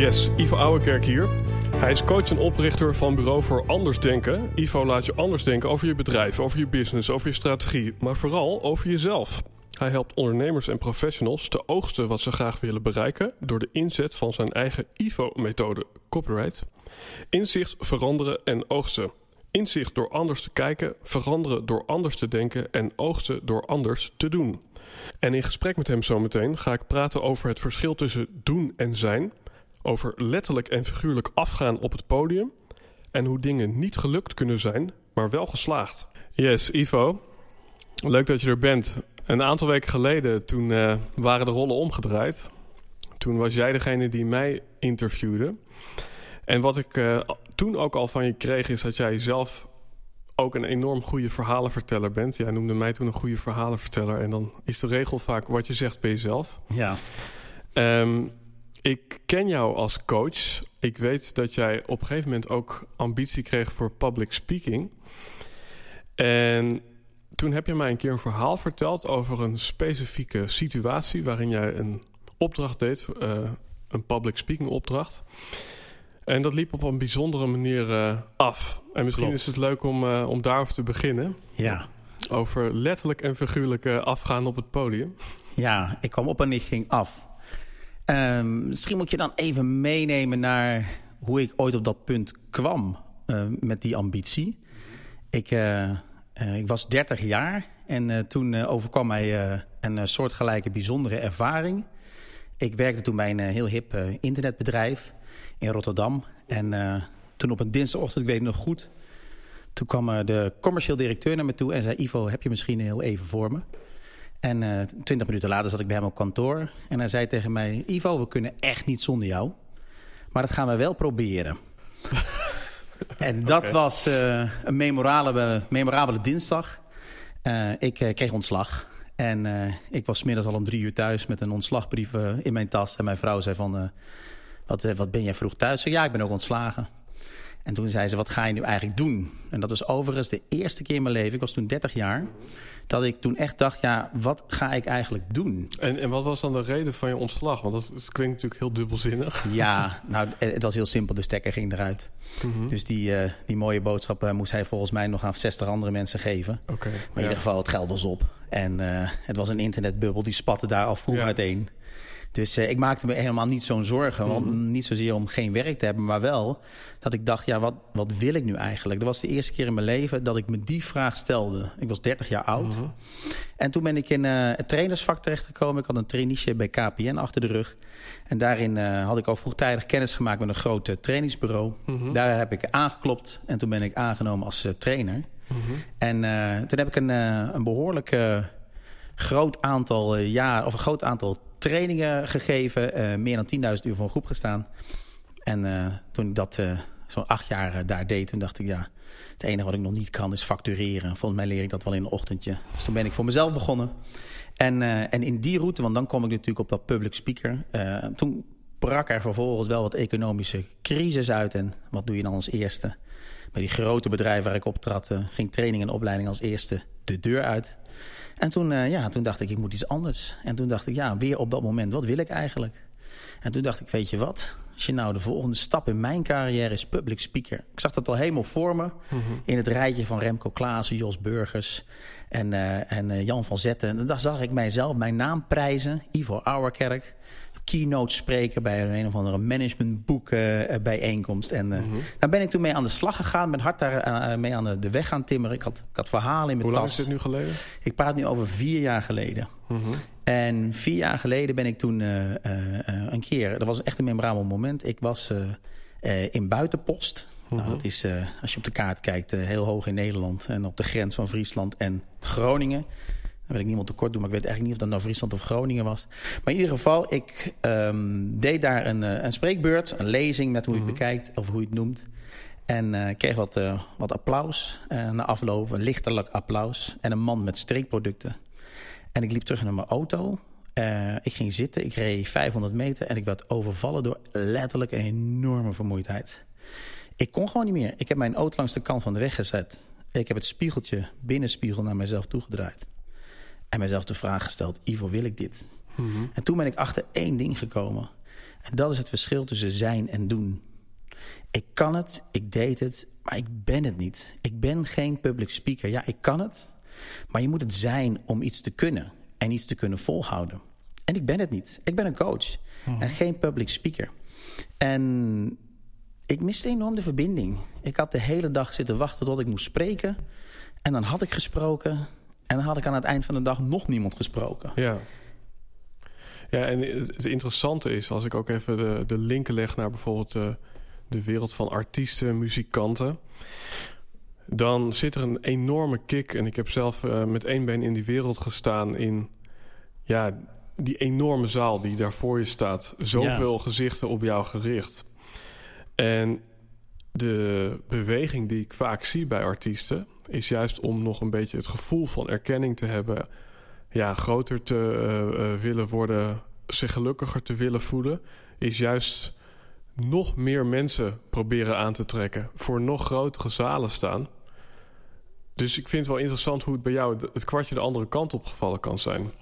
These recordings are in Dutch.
Yes, Ivo Ouwekerk hier. Hij is coach en oprichter van Bureau voor Anders Denken. Ivo laat je anders denken over je bedrijf, over je business, over je strategie, maar vooral over jezelf. Hij helpt ondernemers en professionals te oogsten wat ze graag willen bereiken door de inzet van zijn eigen IVO-methode Copyright. Inzicht veranderen en oogsten. Inzicht door anders te kijken, veranderen door anders te denken en oogsten door anders te doen. En in gesprek met hem zometeen ga ik praten over het verschil tussen doen en zijn, over letterlijk en figuurlijk afgaan op het podium en hoe dingen niet gelukt kunnen zijn, maar wel geslaagd. Yes, Ivo. Leuk dat je er bent. Een aantal weken geleden, toen uh, waren de rollen omgedraaid. Toen was jij degene die mij interviewde. En wat ik uh, toen ook al van je kreeg, is dat jij zelf ook een enorm goede verhalenverteller bent. Jij noemde mij toen een goede verhalenverteller. En dan is de regel vaak wat je zegt bij jezelf. Ja. Um, ik ken jou als coach. Ik weet dat jij op een gegeven moment ook ambitie kreeg voor public speaking. En toen heb je mij een keer een verhaal verteld over een specifieke situatie waarin jij een opdracht deed, uh, een public speaking opdracht. En dat liep op een bijzondere manier uh, af. En misschien Klopt. is het leuk om, uh, om daarover te beginnen. Ja. Over letterlijk en figuurlijk afgaan op het podium. Ja, ik kwam op en ik ging af. Um, misschien moet je dan even meenemen naar hoe ik ooit op dat punt kwam uh, met die ambitie. Ik, uh, uh, ik was 30 jaar en toen overkwam mij een soortgelijke bijzondere ervaring. Ik werkte toen bij een heel hip internetbedrijf in Rotterdam. En toen op een dinsdagochtend, ik weet het nog goed... toen kwam de commercieel directeur naar me toe en zei... Ivo, heb je misschien heel even voor me? En uh, twintig minuten later zat ik bij hem op kantoor. En hij zei tegen mij... Ivo, we kunnen echt niet zonder jou. Maar dat gaan we wel proberen. en dat okay. was uh, een memorabele, memorabele dinsdag. Ik kreeg ontslag. En ik was middags al om drie uur thuis met een ontslagbrief in mijn tas. En mijn vrouw zei van... wat, wat ben jij vroeg thuis? Zeg, ja, ik ben ook ontslagen. En toen zei ze, wat ga je nu eigenlijk doen? En dat is overigens de eerste keer in mijn leven... ik was toen 30 jaar... dat ik toen echt dacht, ja, wat ga ik eigenlijk doen? En, en wat was dan de reden van je ontslag? Want dat, dat klinkt natuurlijk heel dubbelzinnig. Ja, nou, het was heel simpel. De stekker ging eruit. Mm -hmm. Dus die, uh, die mooie boodschap uh, moest hij volgens mij nog aan 60 andere mensen geven. Okay, maar in ieder geval, het geld was op. En uh, het was een internetbubbel, die spatte daar al vroeg ja. uiteen. Dus uh, ik maakte me helemaal niet zo'n zorgen. Want mm -hmm. niet zozeer om geen werk te hebben, maar wel dat ik dacht, ja, wat, wat wil ik nu eigenlijk? Dat was de eerste keer in mijn leven dat ik me die vraag stelde. Ik was 30 jaar oud. Mhm. Mm -hmm. En toen ben ik in uh, het trainersvak terechtgekomen. Ik had een traineeship bij KPN achter de rug. En daarin uh, had ik al vroegtijdig kennis gemaakt met een groot trainingsbureau. Mhm. -hmm. Daar heb ik aangeklopt en toen ben ik aangenomen als trainer. Mhm. En toen heb ik een, een behoorlijk groot aantal jaar, of een groot aantal trainingen gegeven. Uh, meer dan 10.000 uur voor een groep gestaan. En uh, toen ik dat uh, zo'n acht jaar daar deed, toen dacht ik... ja, het enige wat ik nog niet kan is factureren. Volgens mij leer ik dat wel in een ochtendje. Dus toen ben ik voor mezelf begonnen. En, en in die route, want dan kom ik natuurlijk op dat public speaker. toen brak er vervolgens wel wat economische crisis uit. En wat doe je dan als eerste? Bij die grote bedrijven waar ik optrad... ging training en opleiding als eerste de deur uit... En toen, uh, ja, toen dacht ik, ik moet iets anders. En toen dacht ik, ja, weer op dat moment, wat wil ik eigenlijk? En toen dacht ik, weet je wat? Als je nou de volgende stap in mijn carrière is public speaker. Ik zag dat al helemaal voor me. Mhm. In het rijtje van Remco Klaassen, Jos Burgers en, uh, en uh, Jan van Zetten. En dan zag ik mijzelf, mijn naam prijzen. Ivo Ouwerkerk. Keynote spreker bij een, een of andere managementboek uh, bijeenkomst. En uh, daar ben ik toen mee aan de slag gegaan. Ben hard daar mee aan de, de, weg gaan timmeren. Ik had, ik had verhalen in mijn tas. Hoe lang is dit nu geleden? Ik praat nu over vier jaar geleden. En vier jaar geleden ben ik toen een keer... Dat was echt een memorabel moment. Ik was in Buitenpost... Nou, dat is, uh, als je op de kaart kijkt, heel hoog in Nederland. En op de grens van Friesland en Groningen. Wil ik niemand tekort doen, maar ik weet eigenlijk niet of dat nou Friesland of Groningen was. Maar in ieder geval, ik um, deed daar een, uh, een spreekbeurt, een lezing met hoe je het bekijkt of hoe je het noemt. En kreeg wat, wat applaus. na afloop, een lichtelijk applaus. En een man met streekproducten. En ik liep terug naar mijn auto. ik ging zitten, ik reed 500 meter en ik werd overvallen door letterlijk een enorme vermoeidheid. Ik kon gewoon niet meer. Ik heb mijn auto langs de kant van de weg gezet. Ik heb het spiegeltje, binnenspiegel, naar mezelf toegedraaid. En mezelf de vraag gesteld, Ivo, wil ik dit? Mhm. En toen ben ik achter één ding gekomen. En dat is het verschil tussen zijn en doen. Ik kan het, ik deed het, maar ik ben het niet. Ik ben geen public speaker. Ja, ik kan het, maar je moet het zijn om iets te kunnen. En iets te kunnen volhouden. En ik ben het niet. Ik ben een coach. Mhm. En geen public speaker. En ik miste enorm de verbinding. Ik had de hele dag zitten wachten tot ik moest spreken. En dan had ik gesproken. En dan had ik aan het eind van de dag nog niemand gesproken. Ja. Ja, en het interessante is, als ik ook even de, de linken leg naar bijvoorbeeld de, de wereld van artiesten, muzikanten. Dan zit er een enorme kick. En ik heb zelf uh, met één been in die wereld gestaan in ja, die enorme zaal die daar voor je staat. Zoveel gezichten op jou gericht. En de beweging die ik vaak zie bij artiesten is juist om nog een beetje het gevoel van erkenning te hebben, ja, groter te uh, uh, willen worden, zich gelukkiger te willen voelen, is juist nog meer mensen proberen aan te trekken, voor nog grotere zalen staan. Dus ik vind het wel interessant hoe het bij jou het kwartje de andere kant opgevallen kan zijn.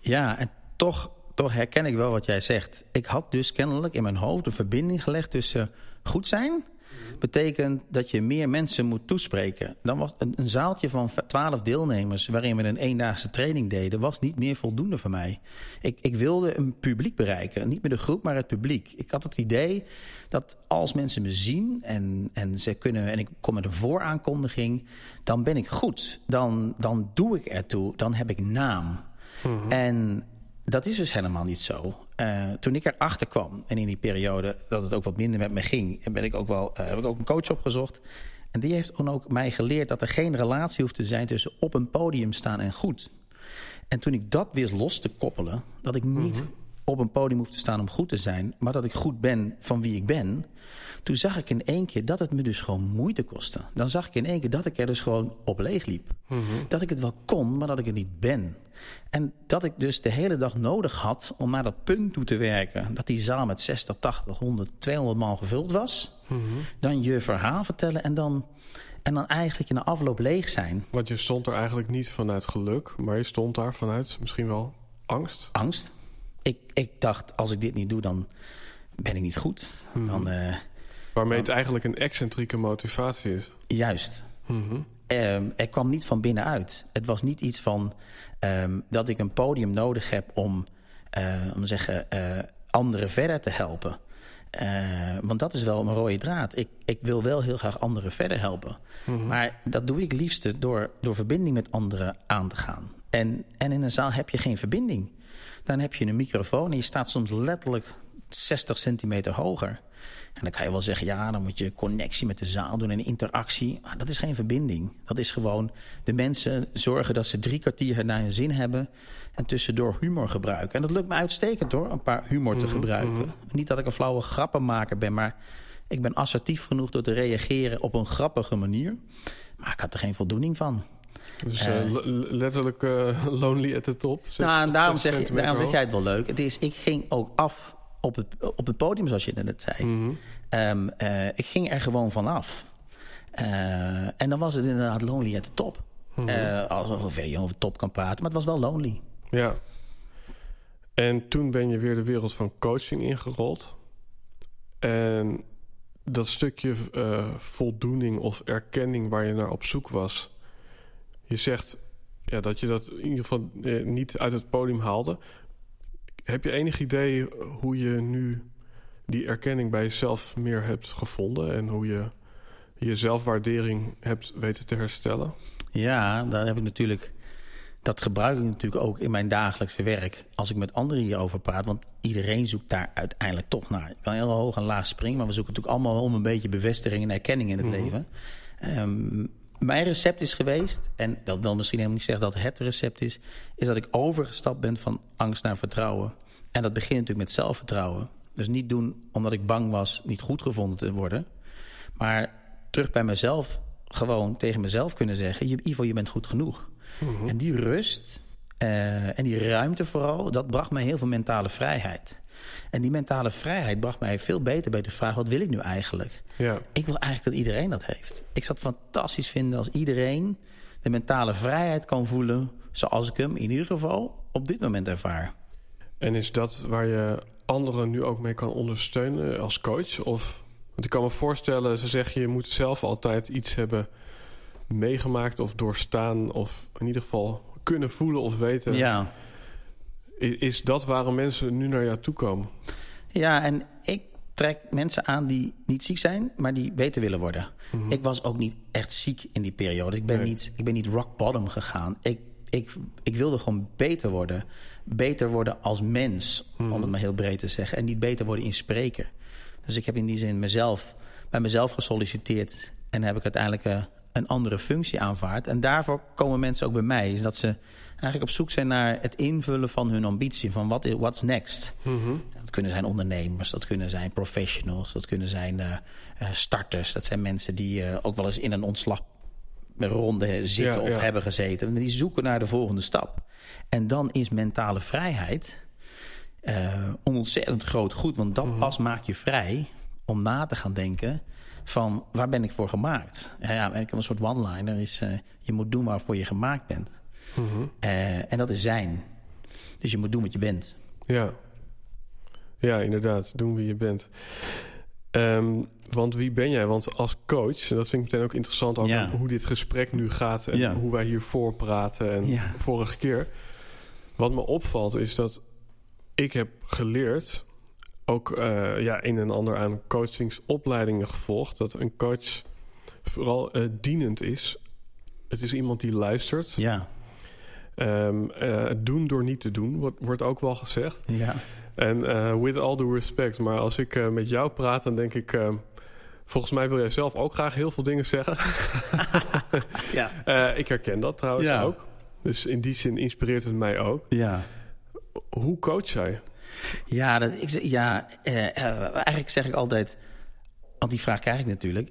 Ja, en toch, toch herken ik wel wat jij zegt. Ik had dus kennelijk in mijn hoofd een verbinding gelegd tussen goed zijn betekent dat je meer mensen moet toespreken. Dan was een, een zaaltje van twaalf deelnemers... waarin we een eendaagse training deden... was niet meer voldoende voor mij. Ik, ik wilde een publiek bereiken. Niet meer de groep, maar het publiek. Ik had het idee dat als mensen me zien... en, en, ze kunnen, en ik kom met een vooraankondiging... dan ben ik goed. Dan, dan doe ik ertoe. Dan heb ik naam. Mhm. En dat is dus helemaal niet zo. Uh, toen ik erachter kwam en in die periode dat het ook wat minder met me ging... Ben ik ook wel, uh, heb ik ook een coach opgezocht. En die heeft dan ook mij geleerd dat er geen relatie hoeft te zijn... tussen op een podium staan en goed. En toen ik dat weer los te koppelen... dat ik niet mhm. op een podium hoef te staan om goed te zijn... maar dat ik goed ben van wie ik ben... toen zag ik in één keer dat het me dus gewoon moeite kostte. Dan zag ik in één keer dat ik er dus gewoon op leeg liep. Mhm. Dat ik het wel kon, maar dat ik het niet ben... En dat ik dus de hele dag nodig had om naar dat punt toe te werken... dat die zaal met 60, 80, 100, 200 man gevuld was. Mhm. Dan je verhaal vertellen en dan, en dan eigenlijk in de afloop leeg zijn. Want je stond er eigenlijk niet vanuit geluk... maar je stond daar vanuit misschien wel angst? Angst. Ik, ik dacht, als ik dit niet doe, dan ben ik niet goed. Mhm. dan, uh, Waarmee het eigenlijk een excentrieke motivatie is. Juist. Mm er kwam niet van binnenuit. Het was niet iets van um, dat ik een podium nodig heb om, uh, om te zeggen, uh, anderen verder te helpen. Uh, want dat is wel een rode draad. Ik, ik wil wel heel graag anderen verder helpen. Mm -hmm. Maar dat doe ik liefst door, door verbinding met anderen aan te gaan. En, en in een zaal heb je geen verbinding. Dan heb je een microfoon en je staat soms letterlijk 60 centimeter hoger. En dan kan je wel zeggen, ja, dan moet je connectie met de zaal doen en interactie. Maar dat is geen verbinding. Dat is gewoon de mensen zorgen dat ze drie kwartier naar hun zin hebben... en tussendoor humor gebruiken. En dat lukt me uitstekend hoor, een paar humor te mhm, gebruiken. Mhm. Niet dat ik een flauwe grappenmaker ben, maar ik ben assertief genoeg... door te reageren op een grappige manier. Maar ik had er geen voldoening van. Dus uh, letterlijk uh, lonely at the top. Nou, en daarom, zeg, je, daarom zeg jij het wel leuk. Het is, ik ging ook af op het, op het podium, zoals je net zei. Mm um, uh, ik ging er gewoon vanaf. Uh, en dan was het inderdaad lonely at the top. Mm -hmm. je over top kan praten, maar het was wel lonely. Ja. En toen ben je weer de wereld van coaching ingerold. En dat stukje voldoening of erkenning waar je naar op zoek was. Je zegt ja, dat je dat in ieder geval niet uit het podium haalde heb je enig idee hoe je nu die erkenning bij jezelf meer hebt gevonden en hoe je je zelfwaardering hebt weten te herstellen? Ja, daar heb ik natuurlijk. Dat gebruik ik natuurlijk ook in mijn dagelijkse werk. Als ik met anderen hierover praat. Want iedereen zoekt daar uiteindelijk toch naar. Je kan heel hoog en laag springen. Maar we zoeken natuurlijk allemaal om een beetje bevestiging en erkenning in het mhm. leven. Ehm, mijn recept is geweest, en dat wil misschien helemaal niet zeggen dat het recept is, is dat ik overgestapt ben van angst naar vertrouwen. En dat begint natuurlijk met zelfvertrouwen. Dus niet doen omdat ik bang was niet goed gevonden te worden. Maar terug bij mezelf gewoon tegen mezelf kunnen zeggen... Ivo, je bent goed genoeg. Mhm. En die rust uh, en die ruimte vooral... dat bracht mij heel veel mentale vrijheid. En die mentale vrijheid bracht mij veel beter bij de vraag... wat wil ik nu eigenlijk? Ja. Ik wil eigenlijk dat iedereen dat heeft. Ik zou het fantastisch vinden als iedereen de mentale vrijheid kan voelen... zoals ik hem in ieder geval op dit moment ervaar. En is dat waar je anderen nu ook mee kan ondersteunen als coach? Of, want ik kan me voorstellen, ze zeggen je moet zelf altijd iets hebben meegemaakt of doorstaan... of in ieder geval kunnen voelen of weten. Ja. Is dat waarom mensen nu naar jou toe komen? Ja, en ik trek mensen aan die niet ziek zijn, maar die beter willen worden. Mhm. Ik was ook niet echt ziek in die periode. Ik ben, niet, ik ben niet rock bottom gegaan. Ik, ik, ik wilde gewoon beter worden. Beter worden als mens, om mhm. het maar heel breed te zeggen. En niet beter worden in spreken. Dus ik heb in die zin mezelf, bij mezelf gesolliciteerd. En heb ik uiteindelijk uh, een andere functie aanvaard. En daarvoor komen mensen ook bij mij. Is dat ze eigenlijk op zoek zijn naar het invullen van hun ambitie. Van wat what's next? Mhm. Dat kunnen zijn ondernemers, dat kunnen zijn professionals, dat kunnen zijn uh, starters. Dat zijn mensen die uh, ook wel eens in een ontslagronde zitten of hebben gezeten. En die zoeken naar de volgende stap. En dan is mentale vrijheid een ontzettend groot goed. Want dat mhm. pas maakt je vrij om na te gaan denken van waar ben ik voor gemaakt? Ja, ja ik heb een soort one-liner. Is, je moet doen waarvoor je gemaakt bent. Uh, en dat is zijn. Dus je moet doen wat je bent. Ja, ja inderdaad. Doen wie je bent. Um, want wie ben jij? Want als coach, en dat vind ik meteen ook interessant... Over hoe dit gesprek nu gaat en ja. hoe wij hiervoor praten... en ja. vorige keer. Wat me opvalt is dat ik heb geleerd... ook uh, ja, een en ander aan coachingsopleidingen gevolgd... dat een coach vooral uh, dienend is. Het is iemand die luistert. Ja. Um, doen door niet te doen, wordt, wordt ook wel gezegd. Ja. En uh, with all due respect, maar als ik uh, met jou praat, dan denk ik... Uh, volgens mij wil jij zelf ook graag heel veel dingen zeggen. ja. ik herken dat trouwens ja. ook. Dus in die zin inspireert het mij ook. Ja. Hoe coach jij? Ja, dat, ik, ja eigenlijk zeg ik altijd... Want die vraag krijg ik natuurlijk.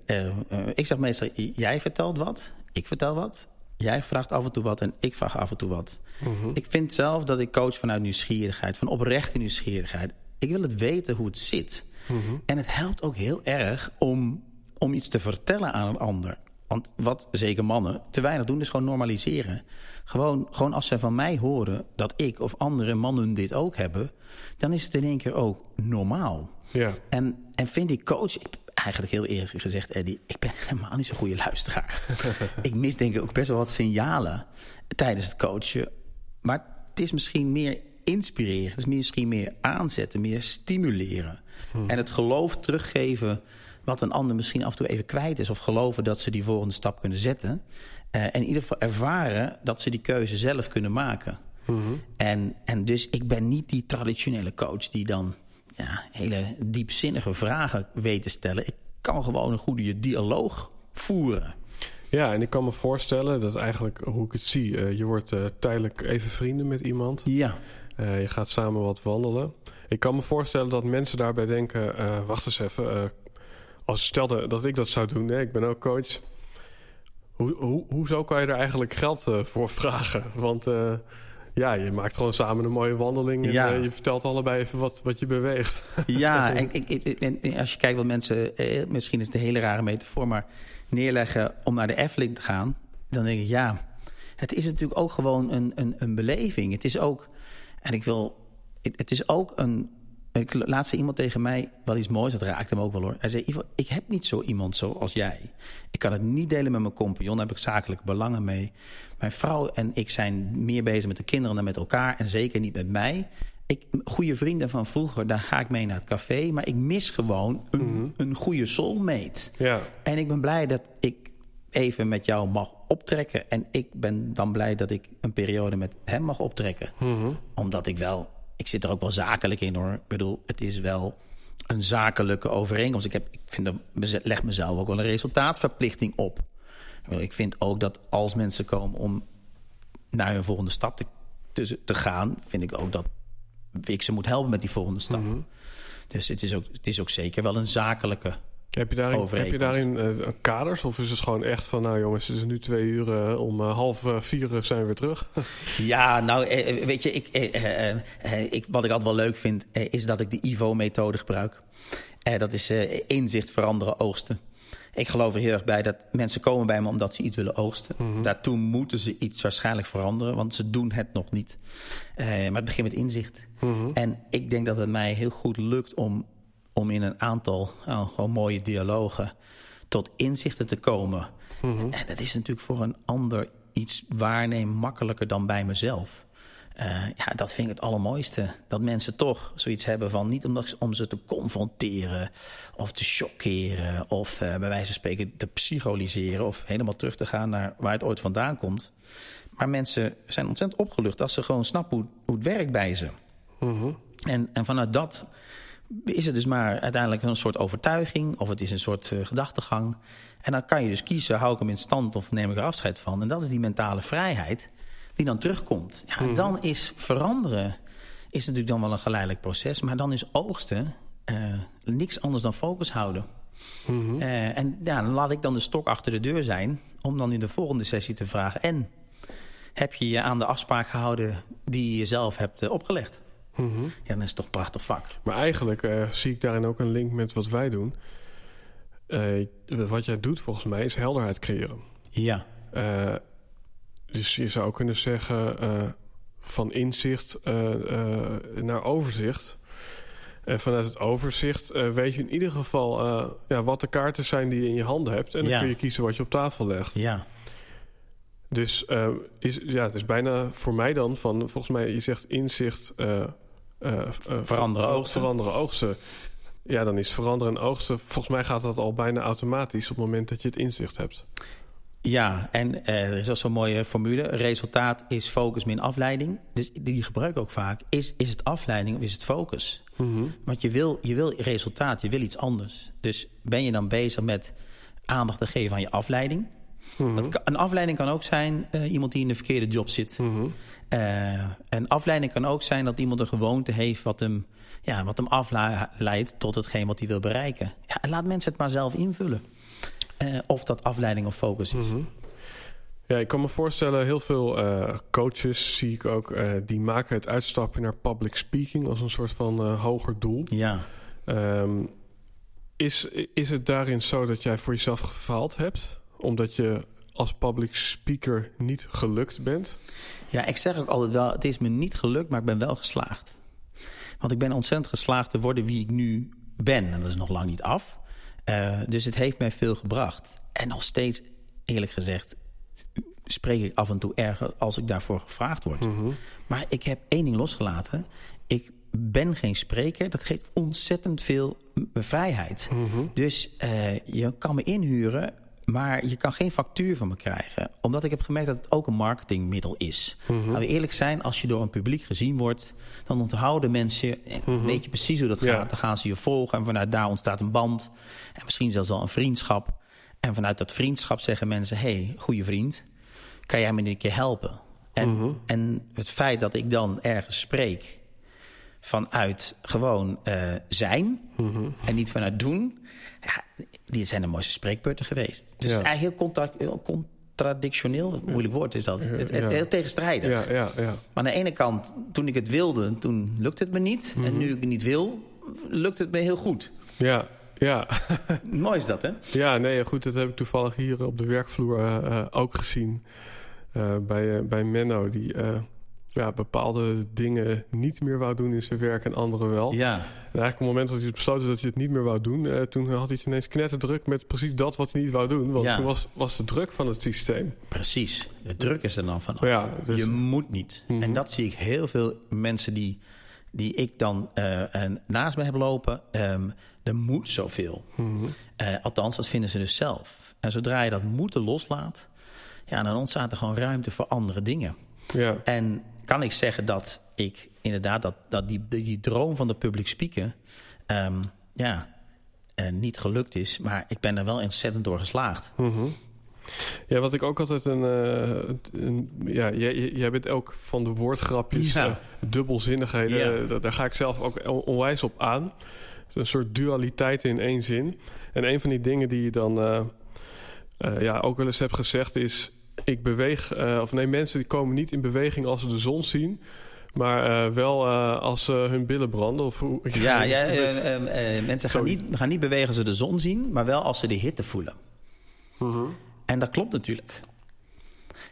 ik zeg meestal, jij vertelt wat, ik vertel wat... Jij vraagt af en toe wat en ik vraag af en toe wat. Mhm. Ik vind zelf dat ik coach vanuit nieuwsgierigheid, van oprechte nieuwsgierigheid. Ik wil het weten hoe het zit. Mhm. En het helpt ook heel erg om, om iets te vertellen aan een ander. Want wat zeker mannen te weinig doen, is gewoon normaliseren. Gewoon, gewoon als ze van mij horen dat ik of andere mannen dit ook hebben... dan is het in één keer ook normaal. Ja. En, en vind ik coach eigenlijk heel eerlijk gezegd, Eddie, ik ben helemaal niet zo'n goede luisteraar. ik mis denk ik ook best wel wat signalen tijdens het coachen. Maar het is misschien meer inspireren. Het is misschien meer aanzetten, meer stimuleren. Hmm. En het geloof teruggeven wat een ander misschien af en toe even kwijt is... of geloven dat ze die volgende stap kunnen zetten. Uh, en in ieder geval ervaren dat ze die keuze zelf kunnen maken. Hmm. En, en dus ik ben niet die traditionele coach die dan ja, hele diepzinnige vragen weet te stellen. Ik kan gewoon een goede dialoog voeren. Ja, en ik kan me voorstellen dat eigenlijk, hoe ik het zie... Uh, je wordt uh, tijdelijk even vrienden met iemand. Ja. Uh, je gaat samen wat wandelen. Ik kan me voorstellen dat mensen daarbij denken... wacht eens even, als stelde dat ik dat zou doen... Hè, ik ben ook coach... Hoe, hoe, hoezo kan je er eigenlijk geld voor vragen? Want ja, je maakt gewoon samen een mooie wandeling. En ja. uh, je vertelt allebei even wat, wat je beweegt. Ja, en, en, als je kijkt wat mensen... Eh, misschien is het een hele rare metafoor... maar neerleggen om naar de Efteling te gaan... dan denk ik, ja... het is natuurlijk ook gewoon een, een, een beleving. Het is ook... en ik wil... het, het is ook een... Ik laatste iemand tegen mij wel iets moois, dat raakte hem ook wel hoor. Hij zei, Ivo, ik heb niet zo iemand zoals jij. Ik kan het niet delen met mijn compagnon, daar heb ik zakelijk belangen mee. Mijn vrouw en ik zijn meer bezig met de kinderen dan met elkaar en zeker niet met mij. ik, goede vrienden van vroeger, daar ga ik mee naar het café. Maar ik mis gewoon een, een goede soulmate. Ja. En ik ben blij dat ik even met jou mag optrekken. En ik ben dan blij dat ik een periode met hem mag optrekken. Omdat ik wel... Ik zit er ook wel zakelijk in hoor. Ik bedoel, het is wel een zakelijke overeenkomst. Ik, heb, ik vind dat, leg mezelf ook wel een resultaatverplichting op. Ik vind ook dat als mensen komen om naar hun volgende stap te, te, te gaan... vind ik ook dat ik ze moet helpen met die volgende stap. Dus het is, ook, het is ook zeker wel een zakelijke Heb je daarin, heb je daarin eh, kaders? Of is het gewoon echt van, nou jongens, het is nu twee uur, eh, om eh, half vier zijn we weer terug? Ja, nou, weet je, ik, ik, wat ik altijd wel leuk vind, is dat ik de IVO-methode gebruik. Dat is inzicht veranderen, oogsten. Ik geloof er heel erg bij dat mensen komen bij me omdat ze iets willen oogsten. Daartoe moeten ze iets waarschijnlijk veranderen, want ze doen het nog niet. Maar het begint met inzicht. En ik denk dat het mij heel goed lukt om, om in een aantal nou, gewoon mooie dialogen tot inzichten te komen. En dat is natuurlijk voor een ander iets waarnemen makkelijker dan bij mezelf. Eh, ja, dat vind ik het allermooiste. Dat mensen toch zoiets hebben van... niet omdat, om ze te confronteren of te chockeren... of eh, bij wijze van spreken te psycholyseren... of helemaal terug te gaan naar waar het ooit vandaan komt. Maar mensen zijn ontzettend opgelucht... als ze gewoon snappen hoe, hoe het werkt bij ze. En, en vanuit dat is het dus maar uiteindelijk een soort overtuiging... of het is een soort eh, gedachtegang. En dan kan je dus kiezen, hou ik hem in stand of neem ik er afscheid van. En dat is die mentale vrijheid die dan terugkomt. Ja, en dan is veranderen is natuurlijk dan wel een geleidelijk proces... maar dan is oogsten eh, niks anders dan focus houden. Eh, en ja, dan laat ik dan de stok achter de deur zijn... om dan in de volgende sessie te vragen... en heb je je aan de afspraak gehouden die je jezelf hebt Ja, dan is toch een prachtig vak. Maar eigenlijk eh, zie ik daarin ook een link met wat wij doen. Eh, wat jij doet volgens mij is helderheid creëren. Ja, Eh, dus je zou kunnen zeggen van inzicht naar overzicht. En vanuit het overzicht weet je in ieder geval ja, wat de kaarten zijn die je in je handen hebt. En dan Ja. kun je kiezen wat je op tafel legt. ja, Dus is, ja, het is bijna voor mij dan van, volgens mij, je zegt inzicht. Eh, eh, Veranderen ver- oogsten. Veranderen oogsten. Ja, dan is veranderen en oogsten. Volgens mij gaat dat al bijna automatisch op het moment dat je het inzicht hebt. ja. en eh, er is ook zo'n mooie formule. Resultaat is focus min afleiding. Dus die gebruik ik ook vaak. Is, is het afleiding of is het focus? Want je wil, je wil resultaat, je wil iets anders. Dus ben je dan bezig met aandacht te geven aan je afleiding? Dat kan- een afleiding kan ook zijn eh, iemand die in de verkeerde job zit. Eh, een afleiding kan ook zijn dat iemand een gewoonte heeft wat hem, ja, wat hem afleidt tot hetgeen wat hij wil bereiken. Ja, laat mensen het maar zelf invullen. Eh, of dat afleiding of focus is. Ja, ik kan me voorstellen, heel veel coaches zie ik ook, die maken het uitstappen naar public speaking als een soort van hoger doel. Ja. Ehm, is, is het daarin zo dat jij voor jezelf gefaald hebt? Omdat je als public speaker niet gelukt bent? ja, ik zeg ook altijd wel, het is me niet gelukt, maar ik ben wel geslaagd. Want ik ben ontzettend geslaagd te worden wie ik nu ben. En dat is nog lang niet af. Eh, dus het heeft mij veel gebracht. En nog steeds, eerlijk gezegd, spreek ik af en toe erger als ik daarvoor gevraagd word. Maar ik heb één ding losgelaten. Ik ben geen spreker. Dat geeft ontzettend veel vrijheid. Dus eh, je kan me inhuren, maar je kan geen factuur van me krijgen. Omdat ik heb gemerkt dat het ook een marketingmiddel is. Laten we eerlijk zijn, als je door een publiek gezien wordt... dan onthouden mensen, en weet je precies hoe dat Ja. gaat. Dan gaan ze je volgen en vanuit daar ontstaat een band. En misschien zelfs al een vriendschap. En vanuit dat vriendschap zeggen mensen... hé, hey, goede vriend, kan jij me een keer helpen? En, en het feit dat ik dan ergens spreek vanuit gewoon eh, zijn en niet vanuit doen... Ja, dit zijn de mooiste spreekbeurten geweest. Dus Ja. eigenlijk heel heel contradictioneel, moeilijk woord is dat. Het, het, heel tegenstrijdig. Ja, ja, ja. Maar aan de ene kant, toen ik het wilde, toen lukte het me niet. En nu ik het niet wil, lukt het me heel goed. Ja, ja. Mooi is dat, hè? ja, nee, goed, dat heb ik toevallig hier op de werkvloer eh, eh, ook gezien. Eh, bij, bij Menno, die ja, bepaalde dingen niet meer wou doen in zijn werk en andere wel. Ja, En eigenlijk op het moment dat hij besloten dat hij het niet meer wou doen... eh, toen had hij ineens knetterdruk met precies dat wat hij niet wou doen. Want Ja. toen was, was de druk van het systeem. precies. De druk is er dan vanaf. Ja, dus- Je moet niet. En dat zie ik heel veel mensen die, die ik dan uh, naast me heb lopen, um, er moet zoveel. Mm -hmm. uh, althans, dat vinden ze dus zelf. En zodra je dat moeten loslaat, ja, dan ontstaat er gewoon ruimte voor andere dingen. Ja. En kan ik zeggen dat ik inderdaad dat, dat die, die droom van de public speaker, um, ja, uh, niet gelukt is, maar ik ben er wel ontzettend door geslaagd. Mm -hmm. Ja, wat ik ook altijd een. Uh, een ja, jij, jij bent ook van de woordgrapjes, ja. uh, dubbelzinnigheden. Daar ga ik zelf ook onwijs op aan. Het is een soort dualiteit in één zin. En een van die dingen die je dan ja, ook wel eens hebt gezegd is... ik beweeg... of nee, mensen die komen niet in beweging als ze de zon zien... Maar uh, wel uh, als ze hun billen branden? Of hoe, ja, ja mensen gaan niet, gaan niet bewegen als ze de zon zien... maar wel als ze de hitte voelen. -huh. En dat klopt natuurlijk.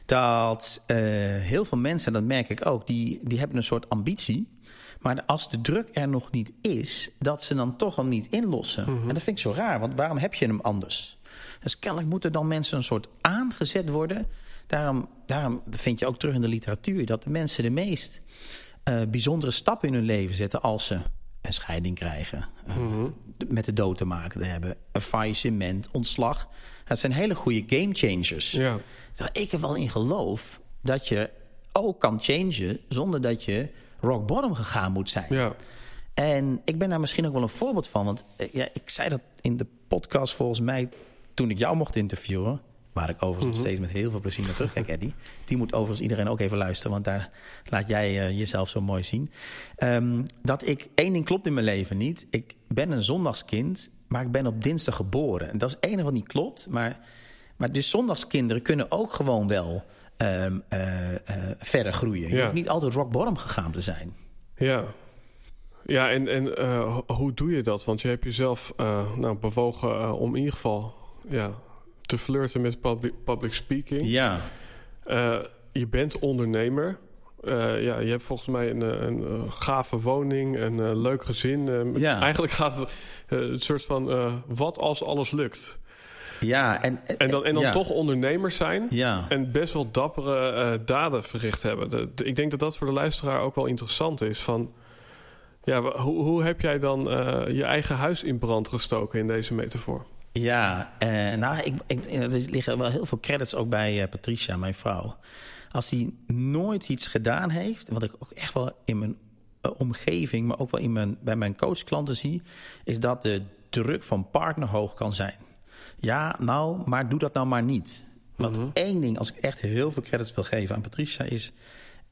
Dat heel veel mensen, dat merk ik ook... Die, die hebben een soort ambitie... Maar als de druk er nog niet is, dat ze dan toch hem niet inlossen. -huh. En dat vind ik zo raar, want waarom heb je hem anders? Dus kennelijk moeten dan mensen een soort aangezet worden. Daarom, daarom vind je ook terug in de literatuur... dat de mensen de meest uh, bijzondere stappen in hun leven zetten... als ze een scheiding krijgen, uh, mm -hmm. met de dood te maken hebben... een faillissement, ontslag. Dat zijn hele goede game changers. Ja. Ik er wel in geloof dat je ook kan changen... zonder dat je rock bottom gegaan moet zijn. Ja. En ik ben daar misschien ook wel een voorbeeld van. Want ja, ik zei dat in de podcast volgens mij toen ik jou mocht interviewen... waar ik overigens mm -hmm. steeds met heel veel plezier naar terugkijk, Eddie... die moet overigens iedereen ook even luisteren... want daar laat jij uh, jezelf zo mooi zien. Um, dat ik... één ding klopt in mijn leven niet. Ik ben een zondagskind, maar ik ben op dinsdag geboren. En dat is het enige wat niet klopt. Maar, maar dus zondagskinderen kunnen ook gewoon wel... Um, uh, uh, verder groeien. Je ja. hoeft niet altijd rock bottom gegaan te zijn. Ja, ja, en, en uh, hoe doe je dat? Want je hebt jezelf uh, nou, bewogen uh, om in ieder geval ja, te flirten met public, public speaking. Ja. je bent ondernemer. ja, je hebt volgens mij een, een, een gave woning, een leuk gezin. ja. Eigenlijk gaat het een soort van wat als alles lukt. Ja, en, en dan, en dan ja. toch ondernemers zijn ja. en best wel dappere daden verricht hebben. De, de, ik denk dat dat voor de luisteraar ook wel interessant is. Van, ja, hoe, hoe heb jij dan uh, je eigen huis in brand gestoken in deze metafoor? Ja, uh, nou, ik, ik, er liggen wel heel veel credits ook bij uh, Patricia, mijn vrouw. Als die nooit iets gedaan heeft, wat ik ook echt wel in mijn omgeving, maar ook wel in mijn, bij mijn coachklanten zie, is dat de druk van partner hoog kan zijn. Ja, nou, maar doe dat nou maar niet. Want mm -hmm. één ding, als ik echt heel veel credits wil geven aan Patricia, is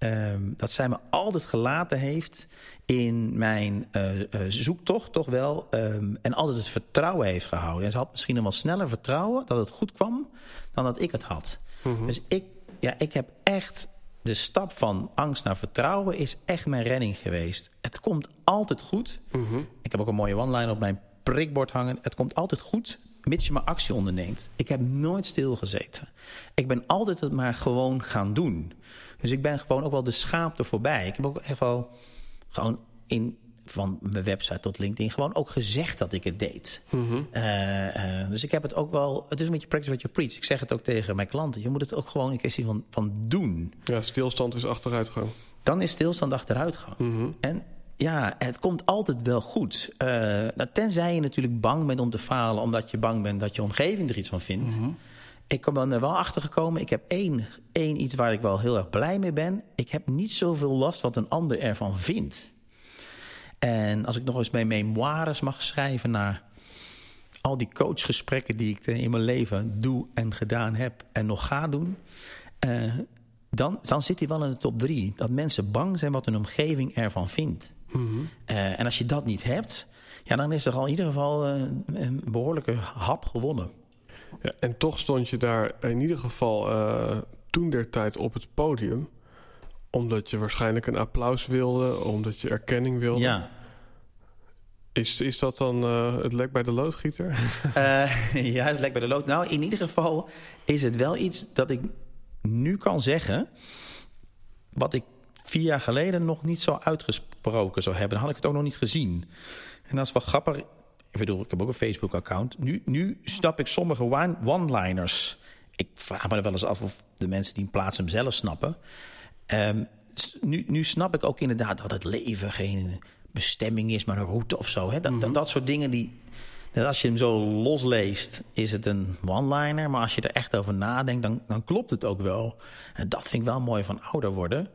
Um, dat zij me altijd gelaten heeft in mijn uh, uh, zoektocht, toch wel. Um, en altijd het vertrouwen heeft gehouden. En ze had misschien nog wel sneller vertrouwen dat het goed kwam dan dat ik het had. Mm -hmm. Dus ik, ja, ik heb echt de stap van angst naar vertrouwen is echt mijn redding geweest. Het komt altijd goed. Mm -hmm. Ik heb ook een mooie one-line op mijn prikbord hangen. Het komt altijd goed, mits je maar actie onderneemt. Ik heb nooit stilgezeten. Ik ben altijd het maar gewoon gaan doen. Dus ik ben gewoon ook wel de schaapte voorbij. Ik heb ook echt wel gewoon in van mijn website tot LinkedIn gewoon ook gezegd dat ik het deed. Mm -hmm. uh, uh, dus ik heb het ook wel... Het is een beetje practice what you preach. Ik zeg het ook tegen mijn klanten. Je moet het ook gewoon een kwestie van, van doen. Ja, stilstand is achteruitgang. Dan is stilstand achteruitgang. Mm -hmm. En ja, het komt altijd wel goed. Uh, nou, tenzij je natuurlijk bang bent om te falen... omdat je bang bent dat je omgeving er iets van vindt... Mm -hmm. Ik ben er wel achter gekomen. Ik heb één, één iets waar ik wel heel erg blij mee ben. Ik heb niet zoveel last wat een ander ervan vindt. En als ik nog eens mijn memoires mag schrijven naar al die coachgesprekken die ik in mijn leven doe en gedaan heb en nog ga doen. Uh, dan, dan zit hij wel in de top drie. Dat mensen bang zijn wat hun omgeving ervan vindt. Mm -hmm. uh, en als je dat niet hebt, ja, dan is er al in ieder geval uh, een behoorlijke hap gewonnen. Ja, en toch stond je daar in ieder geval uh, toen der tijd op het podium. Omdat je waarschijnlijk een applaus wilde, omdat je erkenning wilde. Ja. Is, is dat dan uh, het lek bij de loodgieter? Uh, ja, het lek bij de lood. Nou, in ieder geval is het wel iets dat ik nu kan zeggen... wat ik vier jaar geleden nog niet zo uitgesproken zou hebben. Dan had ik het ook nog niet gezien. En dat is wel grappig. Ik bedoel, ik heb ook een Facebook-account. Nu, nu snap ik sommige one-liners. Ik vraag me er wel eens af of de mensen die hem plaatsen hem zelf snappen. Um, nu, nu snap ik ook inderdaad dat het leven geen bestemming is, maar een route of zo. Hè? Dat, dat, dat soort dingen die. Dat als je hem zo losleest, is het een one-liner. Maar als je er echt over nadenkt, dan, dan klopt het ook wel. En dat vind ik wel mooi van ouder worden.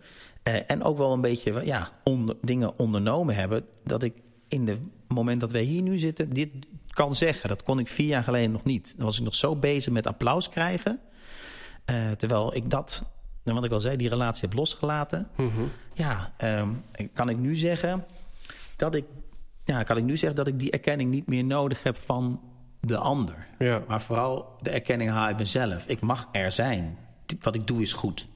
Eh, en ook wel een beetje ja, onder, dingen ondernomen hebben. Dat ik in het moment dat wij hier nu zitten, dit kan zeggen. Dat kon ik vier jaar geleden nog niet. Dan was ik nog zo bezig met applaus krijgen. Eh, terwijl ik dat, wat ik al zei, die relatie heb losgelaten. Ja, ehm, kan ik nu zeggen dat ik, ja, kan ik nu zeggen dat ik die erkenning niet meer nodig heb van de ander. Ja. Maar vooral de erkenning haal mezelf. Ik mag er zijn. Wat ik doe is goed.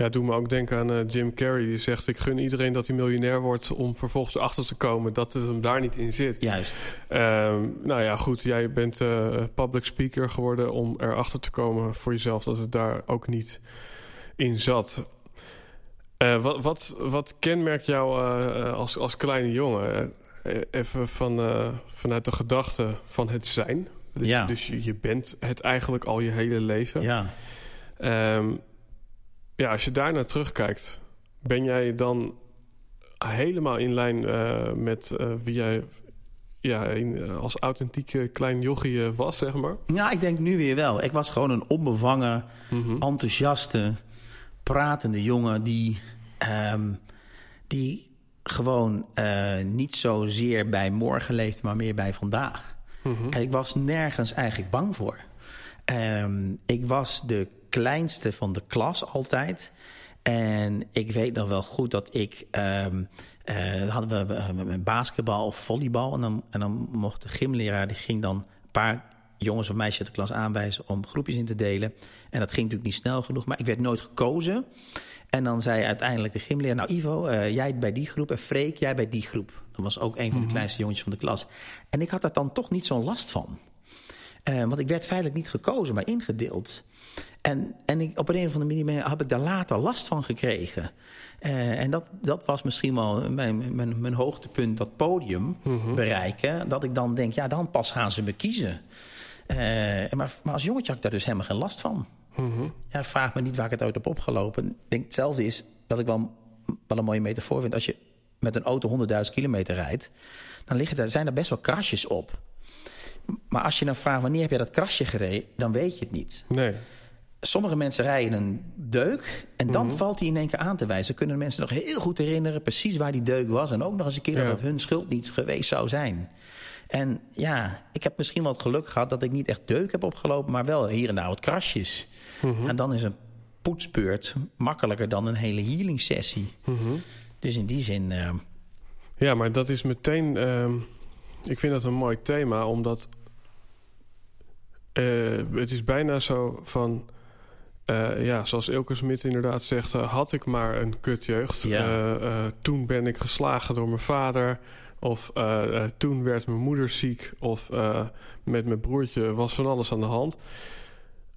Ja, doe me ook denken aan eh, Jim Carrey. Die zegt, ik gun iedereen dat hij miljonair wordt... om vervolgens achter te komen dat het hem daar niet in zit. Juist. Ehm, nou ja, goed. Jij bent eh, public speaker geworden om erachter te komen voor jezelf... dat het daar ook niet in zat. Eh, wat, wat, wat kenmerkt jou als, als kleine jongen? Even van, vanuit de gedachte van het zijn. Dus, Ja. dus je, je bent het eigenlijk al je hele leven. Ja. Ehm, ja, als je daar naar terugkijkt, ben jij dan helemaal in lijn eh, met eh, wie jij ja, in, eh, als authentieke klein jochie was, zeg maar? Ja, ik denk nu weer wel. Ik was gewoon een onbevangen, enthousiaste, pratende jongen die, ehm, die gewoon eh, niet zozeer bij morgen leefde, maar meer bij vandaag. En ik was nergens eigenlijk bang voor. Ehm, ik was de kleinste van de klas altijd. En ik weet nog wel goed dat ik. eh, hadden we basketbal of volleybal. En dan, en dan mocht de gymleraar. die ging dan een paar jongens of meisjes uit de klas aanwijzen. om groepjes in te delen. En dat ging natuurlijk niet snel genoeg. Maar ik werd nooit gekozen. En dan zei uiteindelijk de gymleraar... nou Ivo, eh, jij bij die groep en Freek, jij bij die groep. Dat was ook een van de kleinste jongetjes van de klas. En ik had daar dan toch niet zo'n last van. Eh, want ik werd feitelijk niet gekozen, maar ingedeeld. En, en ik, op een of andere manier heb ik daar later last van gekregen. Eh, en dat, dat was misschien wel mijn, mijn, mijn hoogtepunt, dat podium bereiken. Dat ik dan denk, ja, dan pas gaan ze me kiezen. Eh, maar, maar als jongetje had ik daar dus helemaal geen last van. Ja, vraag me niet waar ik het uit heb opgelopen. Ik denk hetzelfde is dat ik wel, wel een mooie metafoor vind. Als je met een auto 100.000 kilometer rijdt, dan liggen er, zijn er best wel krasjes op. Maar als je dan vraagt wanneer heb je dat krasje gereden, dan weet je het niet. Nee. Sommige mensen rijden een deuk en dan valt hij in één keer aan te wijzen. Kunnen de mensen nog heel goed herinneren precies waar die deuk was. En ook nog eens een keer Ja. dat het hun schuld niet geweest zou zijn. En ja, ik heb misschien wel het geluk gehad dat ik niet echt deuk heb opgelopen, maar wel hier en daar wat krasjes. En dan is een poetsbeurt makkelijker dan een hele healing sessie. Dus in die zin, eh, Ja, maar dat is meteen. ehm, ik vind dat een mooi thema, omdat. eh, het is bijna zo van. Eh, ja, zoals Ilke Smit inderdaad zegt, eh, had ik maar een kutjeugd. Ja. Eh, toen ben ik geslagen door mijn vader. Of toen werd mijn moeder ziek. Of met mijn broertje was van alles aan de hand.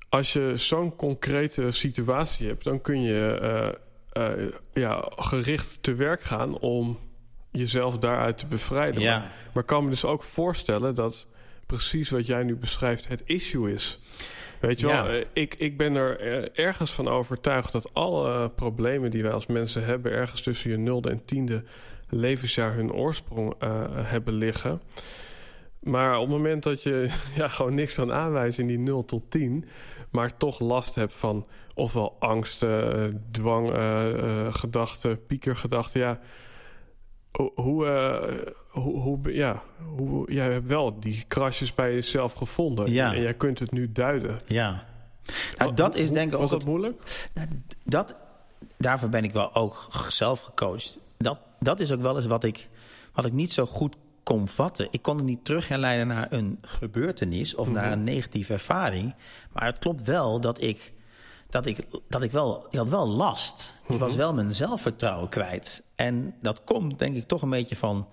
Als je zo'n concrete situatie hebt, dan kun je ja, gericht te werk gaan om jezelf daaruit te bevrijden. Ja. Maar, maar ik kan me dus ook voorstellen dat precies wat jij nu beschrijft het issue is. Weet je wel, eh, ik, ik ben er eh, ergens van overtuigd dat alle problemen die wij als mensen hebben, ergens tussen je nulde en tiende levensjaar hun oorsprong eh, hebben liggen. Maar op het moment dat je ja, gewoon niks kan aanwijzen in die 0 tot 10, maar toch last hebt van ofwel angst, eh, dwang, gedachten, piekergedachten, ja. Hoe, eh, hoe, hoe, ja, hoe, jij hebt wel die krasjes bij jezelf gevonden. Ja. En jij kunt het nu duiden. ja. Nou, dat is Hoe- denk ik ook Was dat het- moeilijk? Nou, dat, daarvoor ben ik wel ook zelf gecoacht. Dat, dat is ook wel eens wat ik, wat ik niet zo goed kon vatten. Ik kon het niet terug herleiden naar een gebeurtenis of naar een negatieve ervaring. Maar het klopt wel dat ik, dat ik, dat ik wel, ik had wel last. Ik was wel mijn zelfvertrouwen kwijt. En dat komt denk ik toch een beetje van,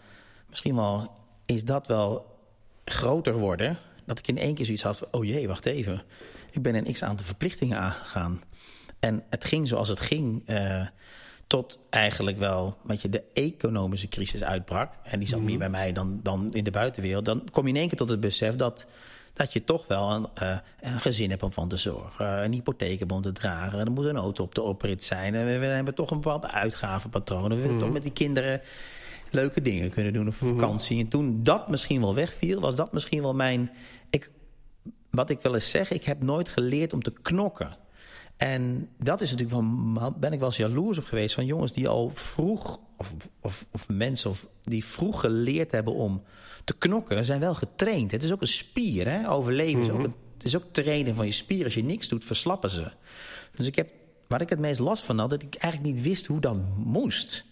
misschien wel is dat wel groter worden. Dat ik in één keer zoiets had van, oh jee, wacht even. Ik ben een x aantal verplichtingen aangegaan. En het ging zoals het ging. eh, tot eigenlijk wel weet je, de economische crisis uitbrak. En die zat meer bij mij dan, dan in de buitenwereld. Dan kom je in één keer tot het besef dat dat je toch wel een, uh, een, gezin hebt om van te zorgen. Een hypotheek hebt om te dragen. Er moet een auto op de oprit zijn. En we, we hebben toch een bepaald uitgavenpatroon. We willen toch met die kinderen leuke dingen kunnen doen op vakantie. En toen dat misschien wel wegviel, was dat misschien wel mijn... Ik, wat ik wil eens zeggen, ik heb nooit geleerd om te knokken. En dat is natuurlijk van, ben ik wel eens jaloers op geweest van jongens die al vroeg, of, of, of mensen of, die vroeg geleerd hebben om te knokken, zijn wel getraind. Het is ook een spier, hè? overleven is ook een, het is ook trainen van je spier. Als je niks doet, verslappen ze. Dus ik heb, waar ik het meest last van had, dat ik eigenlijk niet wist hoe dat moest.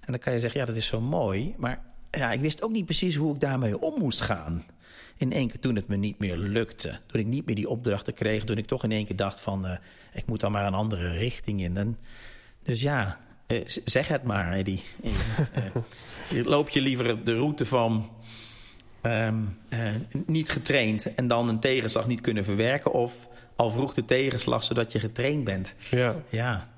En dan kan je zeggen, ja, dat is zo mooi. Maar ja, ik wist ook niet precies hoe ik daarmee om moest gaan. In één keer toen het me niet meer lukte. Toen ik niet meer die opdrachten kreeg. Toen ik toch in één keer dacht van, uh, ik moet dan maar een andere richting in. En, dus ja, uh, zeg het maar, Eddie. uh, loop je liever de route van... Um, niet getraind en dan een tegenslag niet kunnen verwerken... of al vroeg de tegenslag zodat je getraind bent. Ja, ja.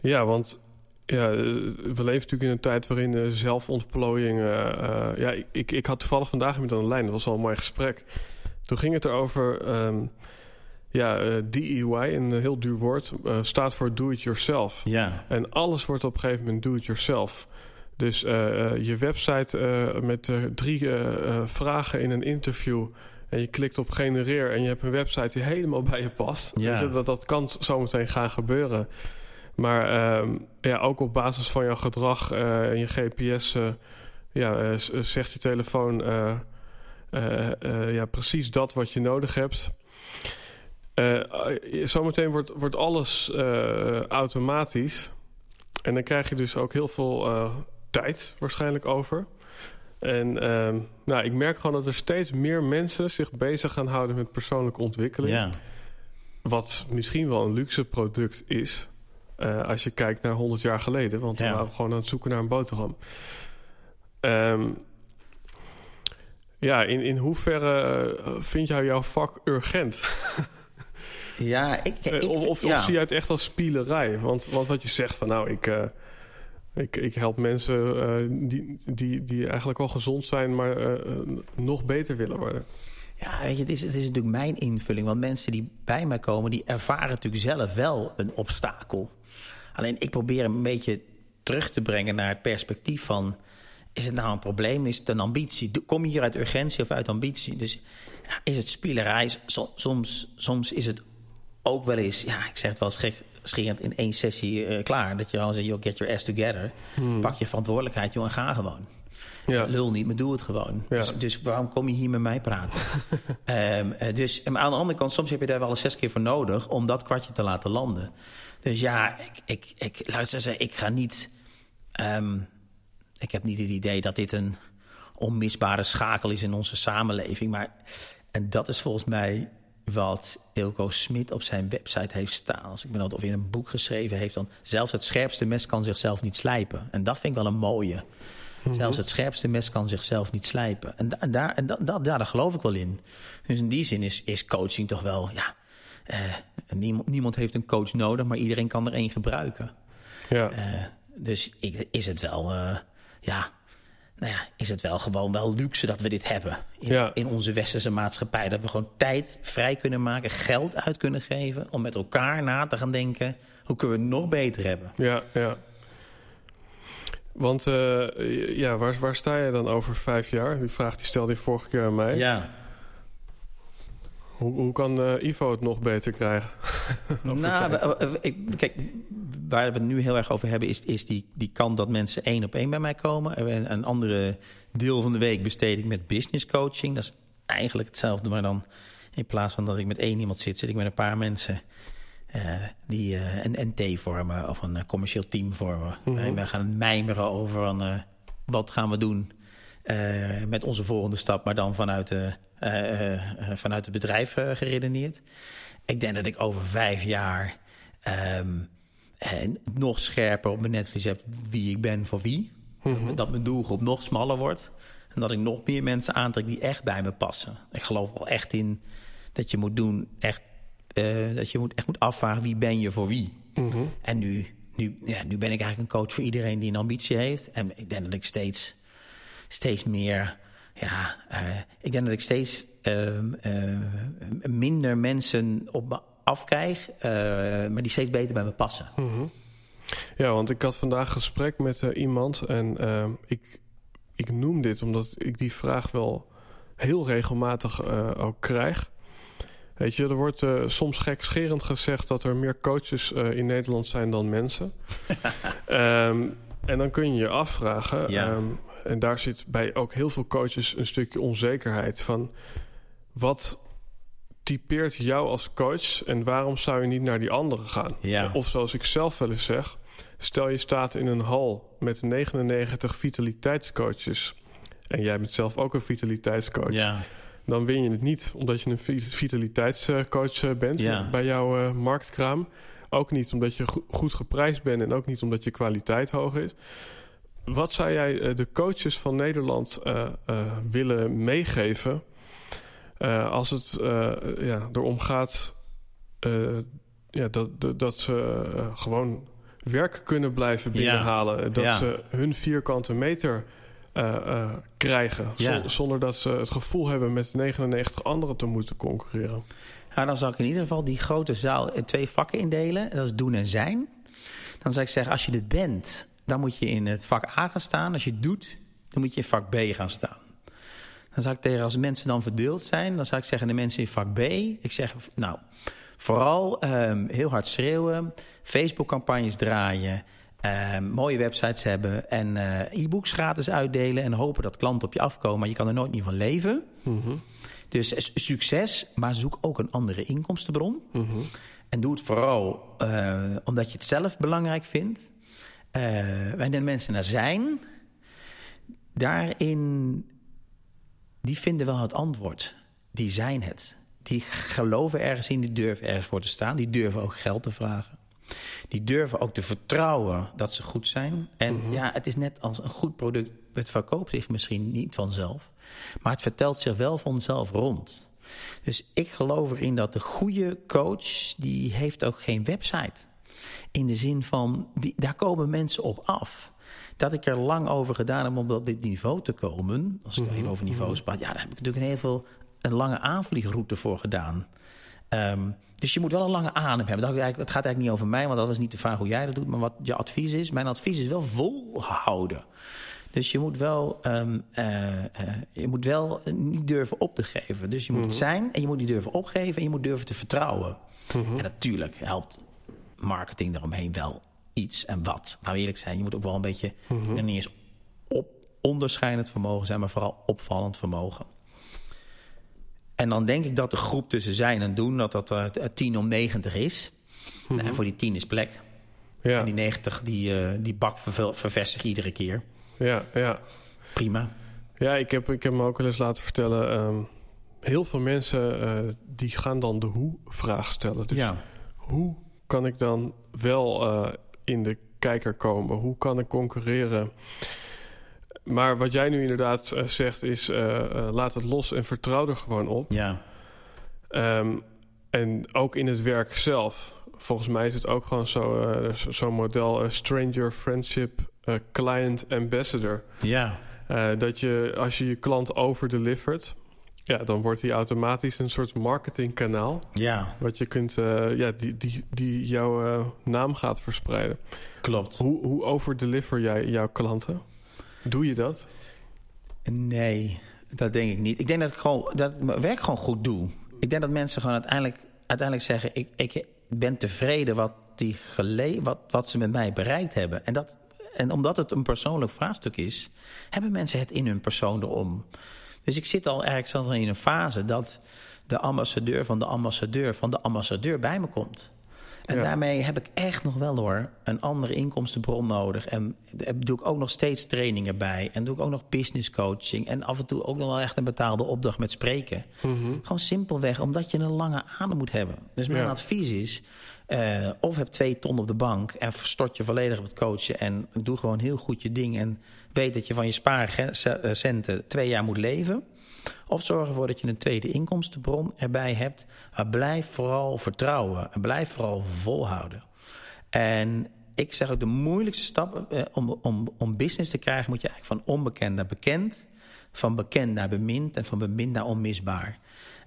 ja want ja, eh, we leven natuurlijk in een tijd waarin uh, zelfontplooiing... Uh, uh, ja, ik, ik had toevallig vandaag met een lijn, dat was al een mooi gesprek. Toen ging het erover... Um, ja, DEY, een heel duur woord, staat voor do it yourself. Ja. En alles wordt op een gegeven moment do it yourself. Dus je website met drie vragen in een interview... en je klikt op genereer en je hebt een website die helemaal bij je past. Ja. Je, dat, dat kan zometeen gaan gebeuren... Maar uh, ja, ook op basis van jouw gedrag uh, en je GPS uh, ja, zegt je telefoon ja, precies dat wat je nodig hebt. zometeen wordt, wordt alles automatisch. En dan krijg je dus ook heel veel tijd waarschijnlijk over. En ehm, nou, ik merk gewoon dat er steeds meer mensen zich bezig gaan houden met persoonlijke ontwikkeling. Ja. Wat misschien wel een luxe product is. Uh, als je kijkt naar 100 jaar geleden. Want ja. we waren gewoon aan het zoeken naar een boterham. Um, ja, in, in hoeverre vind jij jouw vak urgent? ja, ik... ik of of, ja. of zie je het echt als spielerij? Want, want wat je zegt van nou, ik... Uh, ik, ik help mensen uh, die, die, die eigenlijk al gezond zijn, maar nog beter willen worden. Ja, weet je, het is, het is natuurlijk mijn invulling. Want mensen die bij mij komen, die ervaren natuurlijk zelf wel een obstakel. Alleen ik probeer hem een beetje terug te brengen naar het perspectief van... is het nou een probleem, is het een ambitie? Kom je hier uit urgentie of uit ambitie? Dus ja, is het spielerij? Soms, soms is het ook wel eens... ja, ik zeg het wel eens scherend in één sessie uh, klaar. Dat je gewoon zegt, get your ass together. Hmm. Pak je verantwoordelijkheid, joh, en ga gewoon. Ja. Lul niet, maar doe het gewoon. Ja. Dus, dus, waarom kom je hier met mij praten? um, uh, dus, maar aan de andere kant, soms heb je daar wel eens zes keer voor nodig... om dat kwartje te laten landen. Dus ja, ik, ik, ik, laat ik zeggen, ik ga niet... Um, ik heb niet het idee dat dit een onmisbare schakel is in onze samenleving. Maar, en dat is volgens mij wat Ilko Smit op zijn website heeft staan. Als ik me dat of in een boek geschreven heeft... dan zelfs het scherpste mes kan zichzelf niet slijpen. En dat vind ik wel een mooie. Mm -hmm. Zelfs het scherpste mes kan zichzelf niet slijpen. En, da, en, daar, en da, da, daar geloof ik wel in. Dus in die zin is, is coaching toch wel... Ja, niemand, niemand heeft een coach nodig, maar iedereen kan er één gebruiken. Ja. Uh, dus ik, is het wel... Uh, ja, nou ja, is het wel gewoon wel luxe dat we dit hebben. In, ja. in onze westerse maatschappij. Dat we gewoon tijd vrij kunnen maken, geld uit kunnen geven... om met elkaar na te gaan denken... hoe kunnen we het nog beter hebben? Ja, ja. Want uh, ja, waar, waar sta je dan over vijf jaar? Die vraag die stelde je vorige keer aan mij. Ja. Hoe, hoe kan uh, Ivo het nog beter krijgen? nou, we, ik, kijk, waar we het nu heel erg over hebben... is, is die, die kant dat mensen één op één bij mij komen. En een andere deel van de week besteed ik met business coaching. Dat is eigenlijk hetzelfde, maar dan... in plaats van dat ik met één iemand zit... zit ik met een paar mensen... Uh, die uh, een NT vormen of een uh, commercieel team vormen. Mm -hmm. We gaan mijmeren over van, wat gaan we doen met onze volgende stap... maar dan vanuit de vanuit het bedrijf uh, geredeneerd. Ik denk dat ik over vijf jaar um, nog scherper op mijn netvlies heb wie ik ben voor wie. Mm -hmm. Dat mijn doelgroep nog smaller wordt. En dat ik nog meer mensen aantrek die echt bij me passen. Ik geloof wel echt in dat je moet doen, echt, dat je moet, echt moet afvragen wie ben je voor wie. Mm -hmm. En nu, nu, ja, nu ben ik eigenlijk een coach voor iedereen die een ambitie heeft. En ik denk dat ik steeds, steeds meer ja, uh, ik denk dat ik steeds ehm, eh, minder mensen op me afkrijg, uh, maar die steeds beter bij me passen. Mhm. Ja, want ik had vandaag gesprek met iemand en ehm, ik, ik noem dit omdat ik die vraag wel heel regelmatig ook krijg. Weet je, er wordt uh, soms gekscherend gezegd dat er meer coaches uh, in Nederland zijn dan mensen. um, en dan kun je je afvragen, Ja. um, en daar zit bij ook heel veel coaches een stukje onzekerheid van wat typeert jou als coach en waarom zou je niet naar die anderen gaan? Ja. Of zoals ik zelf wel eens zeg, stel je staat in een hal met 99 vitaliteitscoaches en jij bent zelf ook een vitaliteitscoach Ja. dan win je het niet omdat je een vi- vitaliteitscoach eh, bent Ja. bij jouw eh, marktkraam. Ook niet omdat je go- goed geprijsd bent en ook niet omdat je kwaliteit hoog is. Wat zou jij eh, de coaches van Nederland eh, eh, willen meegeven eh, als het eh, ja, erom gaat eh, ja, dat, dat, dat ze gewoon werk kunnen blijven Ja. binnenhalen? Dat Ja. ze hun vierkante meter eh, eh, krijgen. Ja. Zon- zonder dat ze het gevoel hebben met 99 anderen te moeten concurreren. Nou, dan zou ik in ieder geval die grote zaal in twee vakken indelen. Dat is doen en zijn. Dan zou ik zeggen, als je dit bent, dan moet je in het vak A gaan staan. Als je het doet, dan moet je in vak B gaan staan. Dan zou ik tegen, als mensen dan verdeeld zijn, dan zou ik zeggen, de mensen in vak B. Ik zeg, nou, vooral ehm, heel hard schreeuwen, Facebook-campagnes draaien, ehm, mooie websites hebben en eh, e-books gratis uitdelen en hopen dat klanten op je afkomen, maar je kan er nooit meer van leven. Dus s- succes, maar zoek ook een andere inkomstenbron. En doe het vooral eh, omdat je het zelf belangrijk vindt. Eh en de mensen naar zijn, daarin, die vinden wel het antwoord. Die zijn het. Die geloven ergens in, die durven ergens voor te staan. Die durven ook geld te vragen. Die durven ook te vertrouwen dat ze goed zijn. En ja, het is net als een goed product. Het verkoopt zich misschien niet vanzelf. Maar het vertelt zich wel vanzelf rond. Dus ik geloof erin dat de goede coach... die heeft ook geen website. In de zin van, die, daar komen mensen op af. Dat ik er lang over gedaan heb om op dit niveau te komen... als ik even over niveaus praat... ja, daar heb ik natuurlijk een heel veel een lange aanvliegroute voor gedaan. Ehm, dus je moet wel een lange adem hebben. Dat, het gaat eigenlijk niet over mij, want dat is niet de vraag hoe jij dat doet... maar wat je advies is. Mijn advies is wel volhouden. Dus je moet wel, um, uh, uh, je moet wel niet durven op te geven. Dus je moet het zijn en je moet niet durven opgeven... en je moet durven te vertrouwen. En natuurlijk helpt marketing eromheen wel iets en wat. Nou eerlijk zijn, je moet ook wel een beetje... Mm niet eens op, onderscheidend vermogen zijn... maar vooral opvallend vermogen. En dan denk ik dat de groep tussen zijn en doen... dat dat uh, 10 om 90 is. Mm -hmm. En voor die 10 is plek. Ja. En die 90, die, uh, die bak vervestig iedere keer. Ja, ja. Prima. Ja, ik heb, ik heb me ook wel eens laten vertellen... Um, heel veel mensen uh, die gaan dan de hoe-vraag stellen. Dus ja. hoe kan ik dan wel uh, in de kijker komen? Hoe kan ik concurreren? Maar wat jij nu inderdaad uh, zegt is... laat het los en vertrouw er gewoon op. Ja. Um, en ook in het werk zelf. Volgens mij is het ook gewoon zo'n zo, zo model... stranger friendship client ambassador. Ja. Dat je als je je klant overdelivert, ja, dan wordt hij automatisch een soort marketingkanaal. Ja. Wat je kunt, uh, ja, die, die, die jouw uh, naam gaat verspreiden. Klopt. Hoe, hoe overdeliver jij jouw klanten? Doe je dat? Nee, dat denk ik niet. Ik denk dat ik gewoon dat mijn werk gewoon goed doe. Ik denk dat mensen gewoon uiteindelijk, uiteindelijk zeggen: ik, ik ben tevreden wat, die gele wat, wat ze met mij bereikt hebben. En dat en omdat het een persoonlijk vraagstuk is, hebben mensen het in hun persoon erom. Dus ik zit al eigenlijk zelfs in een fase dat de ambassadeur van de ambassadeur van de ambassadeur bij me komt. En ja. daarmee heb ik echt nog wel hoor een andere inkomstenbron nodig. En doe ik ook nog steeds trainingen bij. En doe ik ook nog business coaching. En af en toe ook nog wel echt een betaalde opdracht met spreken. Mm -hmm. Gewoon simpelweg omdat je een lange adem moet hebben. Dus mijn ja. advies is, uh, of heb twee ton op de bank en stort je volledig op het coachen en doe gewoon heel goed je ding en weet dat je van je spaarcenten twee jaar moet leven. Of zorg ervoor dat je een tweede inkomstenbron erbij hebt. Maar blijf vooral vertrouwen en blijf vooral volhouden. En ik zeg ook de moeilijkste stap eh, om, om, om business te krijgen moet je eigenlijk van onbekend naar bekend. van bekend naar bemind en van bemind naar onmisbaar.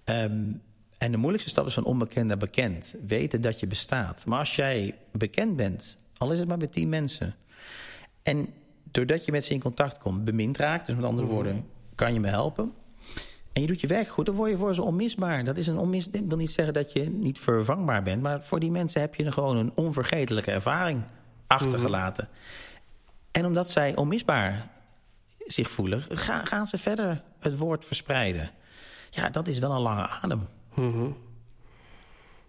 Ehm, en de moeilijkste stap is van onbekend naar bekend. Weten dat je bestaat. Maar als jij bekend bent, al is het maar bij tien mensen. En doordat je met ze in contact komt, bemind raakt. Dus met andere woorden, kan je me helpen. En je doet je werk goed, dan word je voor ze onmisbaar. Dat is een onmis ik wil niet zeggen dat je niet vervangbaar bent. Maar voor die mensen heb je gewoon een onvergetelijke ervaring achtergelaten. En omdat zij onmisbaar zich voelen, gaan, gaan ze verder het woord verspreiden. Ja, dat is wel een lange adem.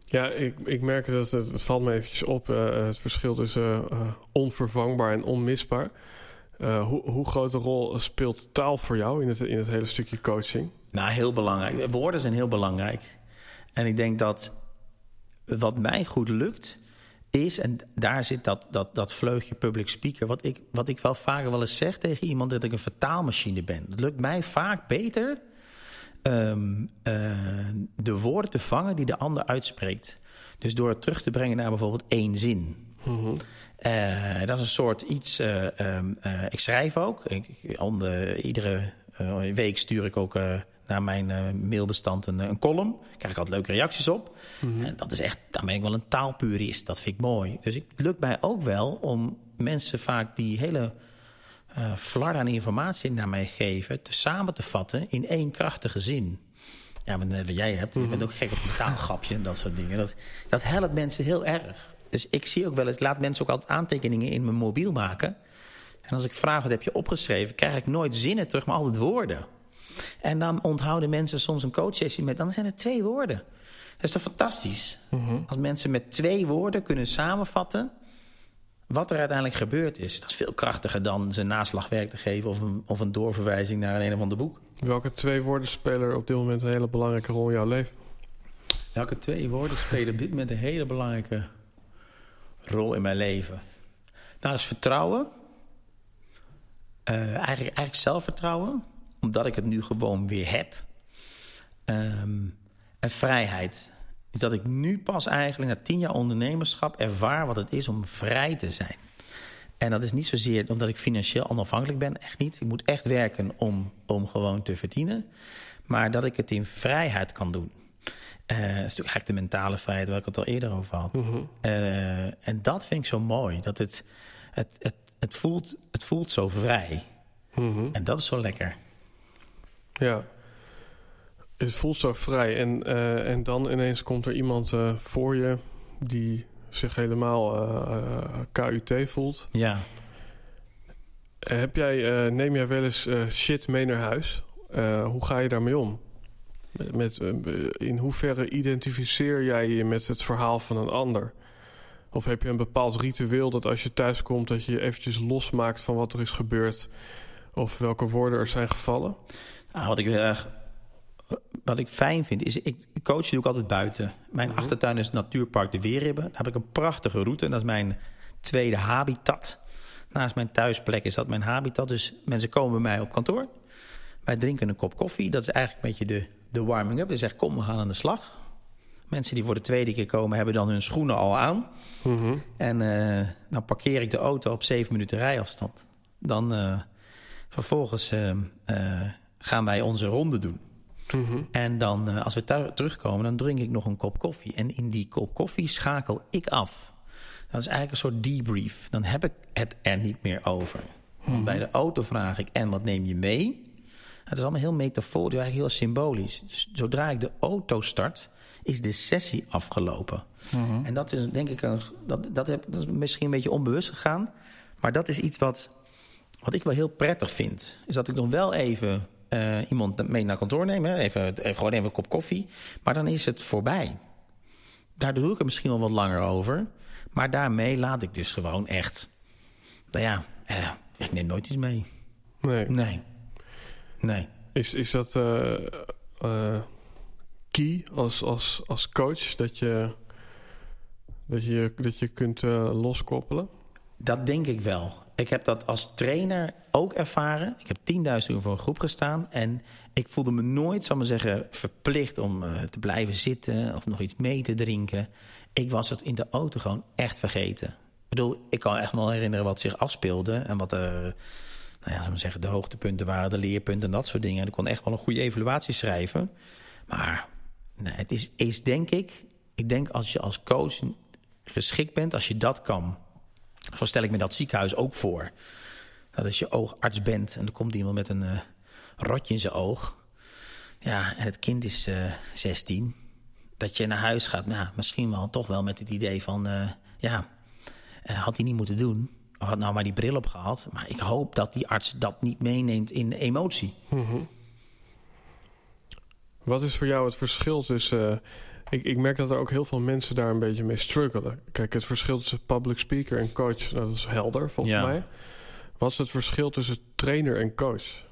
Ja, ik, ik merk dat het, het valt me eventjes op. eh, het verschil tussen eh, onvervangbaar en onmisbaar. Eh, hoe, hoe grote rol speelt taal voor jou in het, in het hele stukje coaching? Nou, heel belangrijk. Woorden zijn heel belangrijk. En ik denk dat wat mij goed lukt, is, en daar zit dat, dat, dat vleugje public speaker, wat ik, wat ik wel vaker wel eens zeg tegen iemand, dat ik een vertaalmachine ben. Het lukt mij vaak beter ehm, eh, de woorden te vangen die de ander uitspreekt. Dus door het terug te brengen naar bijvoorbeeld één zin. Eh, dat is een soort iets. eh, ehm, eh, ik schrijf ook. Ik, iedere week stuur ik ook naar mijn mailbestand een, een column. Krijg ik altijd leuke reacties op. En dat is echt, dan ben ik wel een taalpurist. Dat vind ik mooi. Dus ik- het lukt mij ook wel om mensen vaak die hele eh flarden aan informatie naar mij geven, te samen te vatten in één krachtige zin. Ja, maar net wat jij hebt, je bent ook gek op een taalgrapje en dat soort dingen. Dat, dat helpt mensen heel erg. Dus ik zie ook wel eens, laat mensen ook altijd aantekeningen in mijn mobiel maken. En als ik vraag wat heb je opgeschreven, krijg ik nooit zinnen terug, maar altijd woorden. En dan onthouden mensen soms een coachsessie met, dan zijn het twee woorden. Dat is toch fantastisch? Als mensen met twee woorden kunnen samenvatten wat er uiteindelijk gebeurd is. Dat is veel krachtiger dan ze naslagwerk te geven of een, of een doorverwijzing naar een, een of ander boek. Welke twee woorden spelen op dit moment een hele belangrijke rol in jouw leven? Welke twee woorden spelen op dit moment een hele belangrijke rol in mijn leven? Nou, dat is vertrouwen. Eh, eigenlijk, eigenlijk zelfvertrouwen, omdat ik het nu gewoon weer heb. Ehm, en vrijheid. Is dat ik nu pas eigenlijk na tien jaar ondernemerschap ervaar wat het is om vrij te zijn. En dat is niet zozeer omdat ik financieel onafhankelijk ben, echt niet. Ik moet echt werken om, om gewoon te verdienen. Maar dat ik het in vrijheid kan doen. Eh, dat is natuurlijk eigenlijk de mentale vrijheid waar ik het al eerder over had. Eh, en dat vind ik zo mooi. Dat het, het, het, het, voelt, het voelt zo vrij. En dat is zo lekker. Ja. Het voelt zo vrij. En, eh, en dan ineens komt er iemand eh, voor je die zich helemaal eh, KUT voelt. Ja. Heb jij, neem jij wel eens shit mee naar huis? Hoe ga je daarmee om? Met, in hoeverre identificeer jij je met het verhaal van een ander? Of heb je een bepaald ritueel dat als je thuis komt... dat je je eventjes losmaakt van wat er is gebeurd... of welke woorden er zijn gevallen? Nou, wat ik heel erg wat ik fijn vind, is ik coach doe ik altijd buiten. Mijn achtertuin is het natuurpark De Weerribben. Daar heb ik een prachtige route. En dat is mijn tweede habitat. Naast mijn thuisplek is dat mijn habitat. Dus mensen komen bij mij op kantoor. Wij drinken een kop koffie. Dat is eigenlijk een beetje de, de warming-up. Dus zeg, kom, we gaan aan de slag. Mensen die voor de tweede keer komen, hebben dan hun schoenen al aan. En eh, dan parkeer ik de auto op zeven minuten rijafstand. Dan eh, vervolgens eh, eh, gaan wij onze ronde doen. En dan, eh, als we terugkomen, dan drink ik nog een kop koffie. En in die kop koffie schakel ik af. Dat is eigenlijk een soort debrief. Dan heb ik het er niet meer over. Bij de auto vraag ik, en wat neem je mee? Het is allemaal heel metaforisch, eigenlijk heel symbolisch. Dus zodra ik de auto start, is de sessie afgelopen. En dat is denk ik, een, dat, dat, heb, dat is misschien een beetje onbewust gegaan. Maar dat is iets wat, wat ik wel heel prettig vind. Is dat ik nog wel even eh, iemand mee naar kantoor neem. Hè? Even, even, gewoon even een kop koffie. Maar dan is het voorbij. Daar doe ik er misschien wel wat langer over. Maar daarmee laat ik dus gewoon echt... Nou ja, eh, ik neem nooit iets mee. Nee. Nee. Nee. Is, is dat eh, eh, key als, als, als coach? Dat je, dat je, dat je kunt eh, loskoppelen? Dat denk ik wel. Ik heb dat als trainer ook ervaren. Ik heb 10.000 uur voor een groep gestaan. En ik voelde me nooit, zal maar zeggen, verplicht om eh, te blijven zitten of nog iets mee te drinken. Ik was het in de auto gewoon echt vergeten. Ik bedoel, ik kan echt wel herinneren wat zich afspeelde en wat er. Nou ja, zou zeggen, de hoogtepunten waren de leerpunten en dat soort dingen. En ik kon echt wel een goede evaluatie schrijven. Maar nee, het is, is denk ik, ik denk als je als coach geschikt bent, als je dat kan. Zo stel ik me dat ziekenhuis ook voor. Dat als je oogarts bent en er komt iemand met een uh, rotje in zijn oog. Ja, en het kind is uh, 16. Dat je naar huis gaat, nou, misschien wel toch wel met het idee van... Uh, ja, had hij niet moeten doen. Of had nou maar die bril op gehad. Maar ik hoop dat die arts dat niet meeneemt in emotie. -hmm. Wat is voor jou het verschil tussen... Ik, ik, merk dat er ook heel veel mensen daar een beetje mee struggelen. Kijk, het verschil tussen public speaker en coach, nou, dat is helder volgens ja. mij. Wat is het verschil tussen trainer en coach?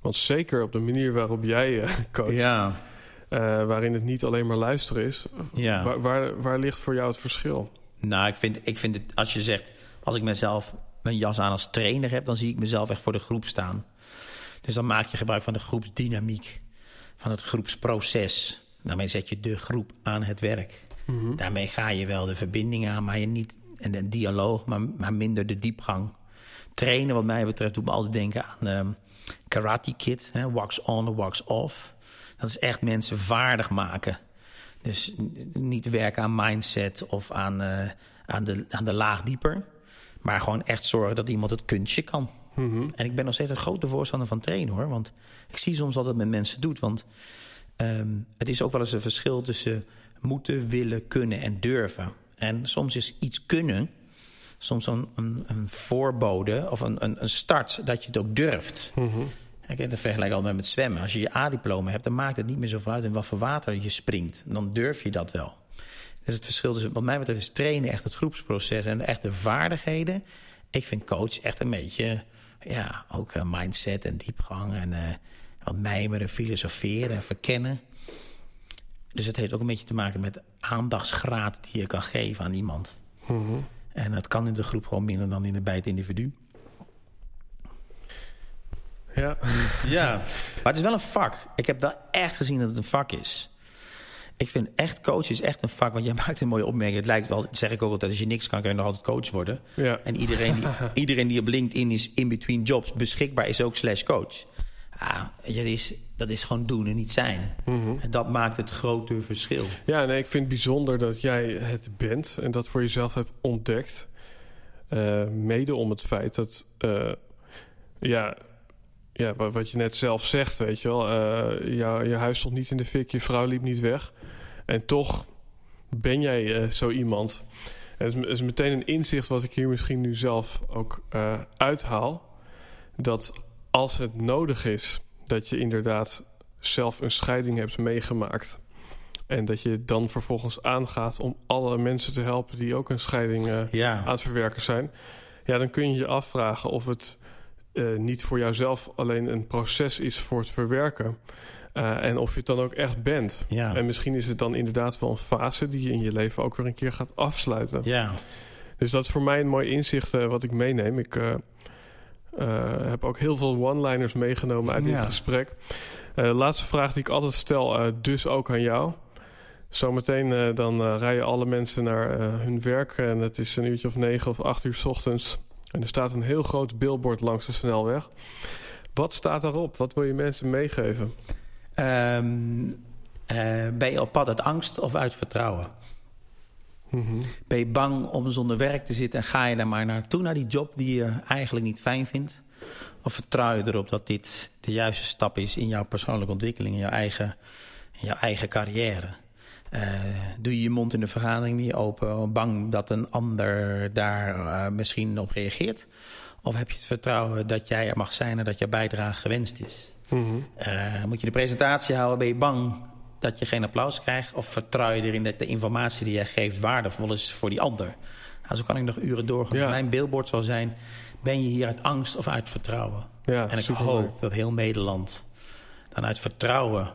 Want zeker op de manier waarop jij uh, coacht, ja. uh, waarin het niet alleen maar luisteren is, ja. waar, waar, waar, ligt voor jou het verschil? Nou, ik vind, ik vind het, als je zegt, als ik mezelf mijn jas aan als trainer heb, dan zie ik mezelf echt voor de groep staan. Dus dan maak je gebruik van de groepsdynamiek, van het groepsproces. Daarmee zet je de groep aan het werk. Mm -hmm. Daarmee ga je wel de verbinding aan, maar je niet en de dialoog, maar, maar minder de diepgang. Trainen, wat mij betreft, doet me altijd denken aan um, Karate Kid. Hè, wax on, wax off. Dat is echt mensen vaardig maken. Dus niet werken aan mindset of aan, uh, aan, de, aan de laag dieper. Maar gewoon echt zorgen dat iemand het kunstje kan. Mm -hmm. En ik ben nog steeds een grote voorstander van trainen hoor. Want ik zie soms wat het met mensen doet. Want um, het is ook wel eens een verschil tussen moeten, willen, kunnen en durven. En soms is iets kunnen soms een, een, een voorbode of een, een, een, start dat je het ook durft. Mm -hmm. Ik heb het vergelijk al met zwemmen. Als je je A-diploma hebt, dan maakt het niet meer zoveel uit in wat voor water je springt. Dan durf je dat wel. Dus het verschil tussen, wat mij betreft, is trainen echt het groepsproces en echt de vaardigheden. Ik vind coach echt een beetje, ja, ook uh, mindset en diepgang en uh, wat mijmeren, filosoferen en verkennen. Dus het heeft ook een beetje te maken met aandachtsgraad die je kan geven aan iemand. Mm -hmm. En dat kan in de groep gewoon minder dan in de, bij het individu. Ja. ja, maar het is wel een vak. Ik heb wel echt gezien dat het een vak is. Ik vind echt coach is echt een vak. Want jij maakt een mooie opmerking. Het lijkt wel, dat zeg ik ook altijd, als je niks kan, kun je nog altijd coach worden. Ja. En iedereen die, iedereen die op LinkedIn is in between jobs beschikbaar is ook slash coach. Ah, dat, is, dat is gewoon doen en niet zijn. Mm -hmm. En dat maakt het grote verschil. Ja, nee, ik vind het bijzonder dat jij het bent en dat voor jezelf hebt ontdekt. Uh, mede om het feit dat, uh, ja, ja, wat je net zelf zegt, weet je wel. Uh, jou, je huis stond niet in de fik, je vrouw liep niet weg. En toch ben jij zo iemand. En het is, is, meteen een inzicht wat ik hier misschien nu zelf ook uithaal. Dat als het nodig is dat je inderdaad zelf een scheiding hebt meegemaakt. En dat je dan vervolgens aangaat om alle mensen te helpen die ook een scheiding uh, ja. aan het verwerken zijn. Ja, dan kun je je afvragen of het uh, niet voor jouzelf alleen een proces is voor het verwerken. Uh, en of je het dan ook echt bent. Ja. En misschien is het dan inderdaad wel een fase die je in je leven ook weer een keer gaat afsluiten. Ja. Dus dat is voor mij een mooi inzicht wat ik meeneem. Ik heb ook heel veel one-liners meegenomen uit dit gesprek. Uh, laatste vraag die ik altijd stel, uh, dus ook aan jou. Zometeen dan rijden alle mensen naar hun werk en het is een uurtje of negen of acht uur s ochtends. En er staat een heel groot billboard langs de snelweg. Wat staat daarop? Wat wil je mensen meegeven? Um, ben je op pad uit angst of uit vertrouwen? Mm -hmm. Ben je bang om zonder werk te zitten en ga je daar maar naartoe, naar die job die je eigenlijk niet fijn vindt? Of vertrouw je erop dat dit de juiste stap is in jouw persoonlijke ontwikkeling, in jouw eigen, in jouw eigen carrière? Uh, doe je je mond in de vergadering niet open, bang dat een ander daar uh, misschien op reageert? Of heb je het vertrouwen dat jij er mag zijn en dat jouw bijdrage gewenst is? Mm -hmm. uh, moet je de presentatie houden, ben je bang dat je geen applaus krijgt? Of vertrouw je erin dat de informatie die jij geeft waardevol is voor die ander? Nou, zo kan ik nog uren doorgaan. Ja. Mijn billboard zal zijn, ben je hier uit angst of uit vertrouwen? Ja, en ik hoop dat heel Nederland dan uit vertrouwen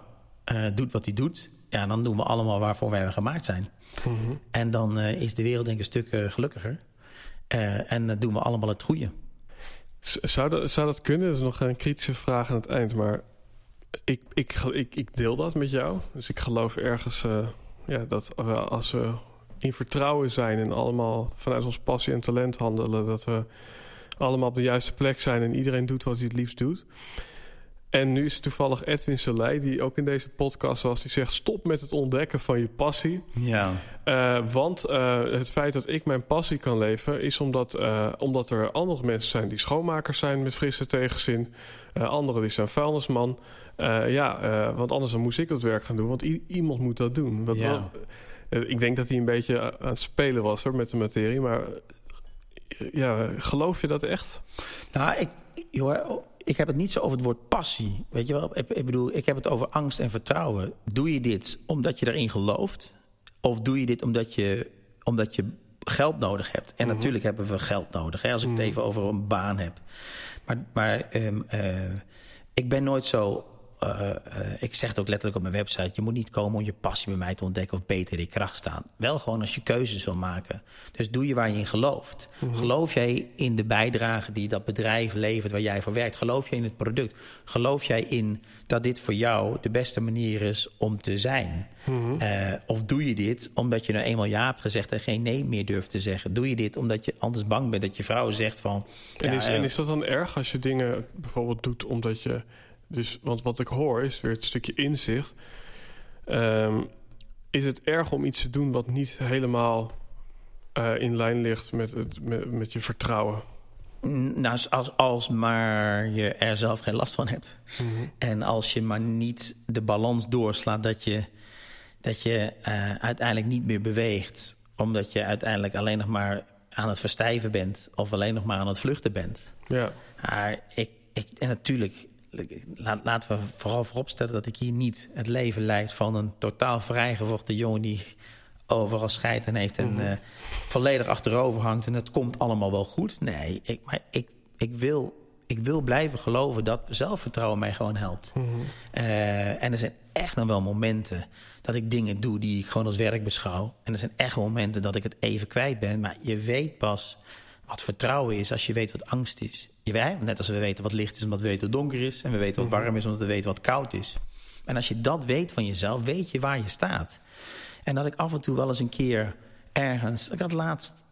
uh, doet wat hij doet. Ja, dan doen we allemaal waarvoor wij gemaakt zijn. Mm -hmm. En dan uh, is de wereld denk ik een stuk uh, gelukkiger. en dan doen we allemaal het goede. Zou dat, zou dat kunnen? Dat is nog een kritische vraag aan het eind. Maar ik, ik, ik, deel dat met jou. Dus ik geloof ergens uh, ja, dat als we in vertrouwen zijn en allemaal vanuit ons passie en talent handelen, dat we allemaal op de juiste plek zijn en iedereen doet wat hij het liefst doet. En nu is het toevallig Edwin Selei, die ook in deze podcast was, die zegt: stop met het ontdekken van je passie. Ja. Uh, want uh, het feit dat ik mijn passie kan leven, is omdat, uh, omdat er andere mensen zijn die schoonmakers zijn met frisse tegenzin. anderen die zijn vuilnisman. ja, want anders dan moest ik dat werk gaan doen, want iemand moet dat doen. Wat Ja. wel- ik denk dat hij een beetje aan het spelen was hoor, met de materie, maar ja, geloof je dat echt? Nou, ik, joh, ik heb het niet zo over het woord passie. Weet je wel? Ik, ik bedoel, ik heb het over angst en vertrouwen. Doe je dit omdat je erin gelooft? Of doe je dit omdat je, omdat je geld nodig hebt? En natuurlijk hebben we geld nodig. Hè, als ik het even over een baan heb. Maar, maar ehm, eh, ik ben nooit zo. Eh, eh, ik zeg het ook letterlijk op mijn website. Je moet niet komen om je passie bij mij te ontdekken of beter in je kracht staan. Wel gewoon als je keuzes wil maken. Dus doe je waar je in gelooft. Geloof jij in de bijdrage die dat bedrijf levert waar jij voor werkt? Geloof jij in het product? Geloof jij in dat dit voor jou de beste manier is om te zijn? Eh, of doe je dit omdat je nou eenmaal ja hebt gezegd en geen nee meer durft te zeggen? Doe je dit omdat je anders bang bent dat je vrouw zegt van. En, ja, is, en is dat dan erg als je dingen bijvoorbeeld doet omdat je. Dus, want wat ik hoor is weer het stukje inzicht. Ehm, is het erg om iets te doen wat niet helemaal eh, in lijn ligt met, het, met, met je vertrouwen? Nou, als, als maar je er zelf geen last van hebt. En als je maar niet de balans doorslaat dat je, dat je eh, uiteindelijk niet meer beweegt. Omdat je uiteindelijk alleen nog maar aan het verstijven bent. Of alleen nog maar aan het vluchten bent. Ja, Maar ik, ik, en natuurlijk, laat, laten we vooral vooropstellen dat ik hier niet het leven leid van een totaal vrijgevochten jongen die overal scheiden heeft en eh, volledig achterover hangt en het komt allemaal wel goed. Nee, ik, maar ik, ik, wil, ik wil blijven geloven dat zelfvertrouwen mij gewoon helpt. Eh, en er zijn echt nog wel momenten dat ik dingen doe die ik gewoon als werk beschouw. En er zijn echt momenten dat ik het even kwijt ben. Maar je weet pas wat vertrouwen is als je weet wat angst is. Net als we weten wat licht is omdat we weten wat donker is. En we weten wat warm is omdat we weten wat koud is. En als je dat weet van jezelf, weet je waar je staat. En dat ik af en toe wel eens een keer ergens... Ik had laatst,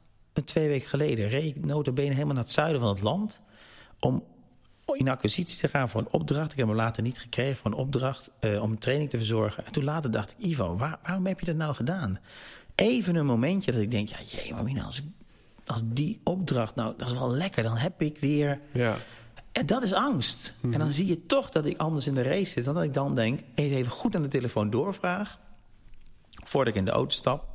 twee weken geleden... reed ik helemaal naar het zuiden van het land... om in acquisitie te gaan voor een opdracht. Ik heb hem later niet gekregen voor een opdracht... eh, om training te verzorgen. En toen later dacht ik, Ivo, waar- waarom heb je dat nou gedaan? Even een momentje dat ik denk... ja, jee, maar als, ik- als die opdracht... nou, dat is wel lekker, dan heb ik weer... ja. En dat is angst. En dan zie je toch dat ik anders in de race zit. Dan dat ik dan denk, eens even goed aan de telefoon doorvraag. Voordat ik in de auto stap.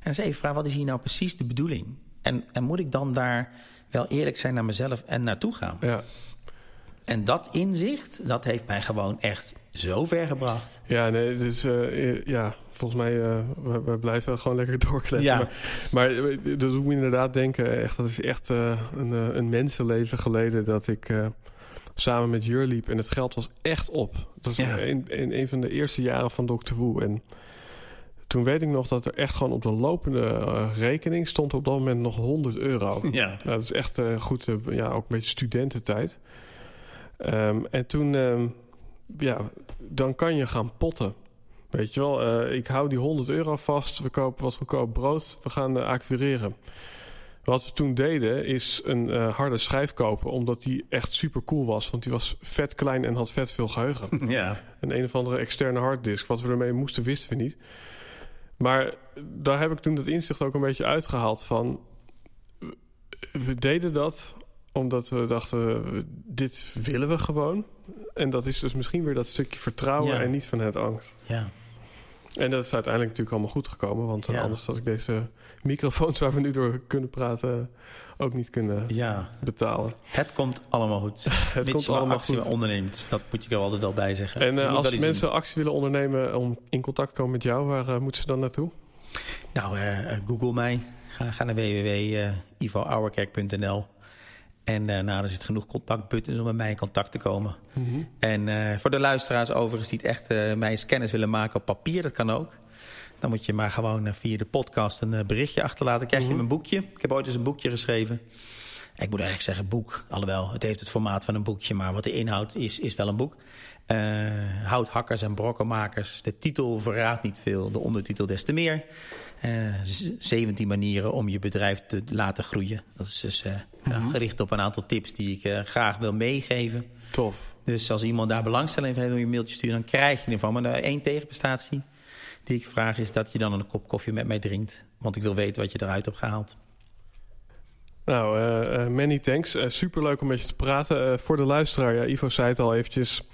En eens even vraag, wat is hier nou precies de bedoeling? En, en moet ik dan daar wel eerlijk zijn naar mezelf en naartoe gaan? ja. En dat inzicht, dat heeft mij gewoon echt zo ver gebracht. Ja, nee, dus ja, volgens mij, eh, we, we blijven gewoon lekker doorkletsen. Ja. Maar, maar dat doet me inderdaad denken, echt, dat is echt een, een mensenleven geleden dat ik samen met Jur liep en het geld was echt op. Dat was Ja. in, in een van de eerste jaren van Dr. Woe. En toen weet ik nog dat er echt gewoon op de lopende rekening stond op dat moment nog 100 euro. Ja. Nou, dat is echt goed, ja, ook een beetje studententijd. Ehm, en toen, ehm, ja, dan kan je gaan potten. Weet je wel, eh, ik hou die 100 euro vast, we kopen wat goedkoop brood, we gaan eh, acquireren. Wat we toen deden is een eh, harde schijf kopen, omdat die echt super cool was. Want die was vet klein en had vet veel geheugen. Ja. Een een of andere externe harddisk. Wat we ermee moesten, wisten we niet. Maar daar heb ik toen dat inzicht ook een beetje uitgehaald van... We deden dat omdat we dachten, dit willen we gewoon. En dat is dus misschien weer dat stukje vertrouwen Ja. en niet vanuit angst. ja. En dat is uiteindelijk natuurlijk allemaal goed gekomen. Want eh, Ja. anders had ik deze microfoons waar we nu door kunnen praten... ook niet kunnen Ja. betalen. Het komt allemaal goed. Het komt allemaal goed. onderneemt. Dat moet je er altijd wel bij zeggen. En eh, als mensen actie willen ondernemen om in contact te komen met jou... waar eh, moeten ze dan naartoe? Nou, google mij. Ga, ga naar www.ivoouwerkerk.nl. En eh nou, er zit genoeg contactbuttons om met mij in contact te komen. En eh, voor de luisteraars overigens die het echt eh mij eens kennis willen maken op papier, dat kan ook. Dan moet je maar gewoon via de podcast een berichtje achterlaten. Krijg je mijn boekje. Ik heb ooit eens een boekje geschreven. Ik moet eigenlijk zeggen boek. Alhoewel, het heeft het formaat van een boekje. Maar wat de inhoud is, is wel een boek. Eh houthakkers en brokkenmakers. De titel verraadt niet veel, de ondertitel des te meer. Uh, 17 manieren om je bedrijf te laten groeien. Dat is dus uh, gericht op een aantal tips die ik uh, graag wil meegeven. Tof. Dus als iemand daar belangstelling in heeft om je mailtje sturen, dan krijg je ervan. Maar één tegenprestatie die ik vraag is dat je dan een kop koffie met mij drinkt. Want ik wil weten wat je eruit hebt gehaald. Nou, uh, many thanks. Uh, superleuk om met je te praten. voor de luisteraar, ja, Ivo zei het al eventjes.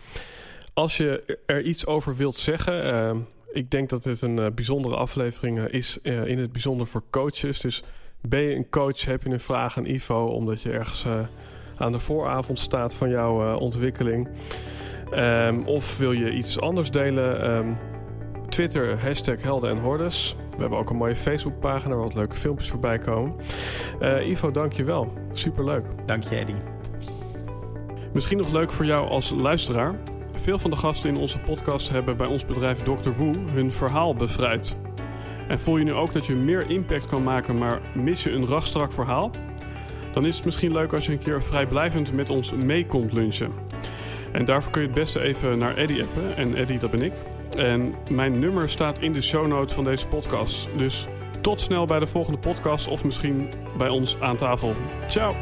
Als je er iets over wilt zeggen... ik denk dat dit een bijzondere aflevering is, in het bijzonder voor coaches. Dus ben je een coach, heb je een vraag aan Ivo... omdat je ergens aan de vooravond staat van jouw ontwikkeling... Um, of wil je iets anders delen... Um, Twitter, hashtag Helden en Hordes. We hebben ook een mooie Facebookpagina waar wat leuke filmpjes voorbij komen. Uh, Ivo, dank je wel. Superleuk. Dank je, Eddie. Misschien nog leuk voor jou als luisteraar. Veel van de gasten in onze podcast hebben bij ons bedrijf Dr. Woe hun verhaal bevrijd. En voel je nu ook dat je meer impact kan maken, maar mis je een rachtstrak verhaal? Dan is het misschien leuk als je een keer vrijblijvend met ons mee komt lunchen. En daarvoor kun je het beste even naar Eddie appen. En Eddie, dat ben ik. En mijn nummer staat in de show notes van deze podcast. Dus tot snel bij de volgende podcast of misschien bij ons aan tafel. Ciao!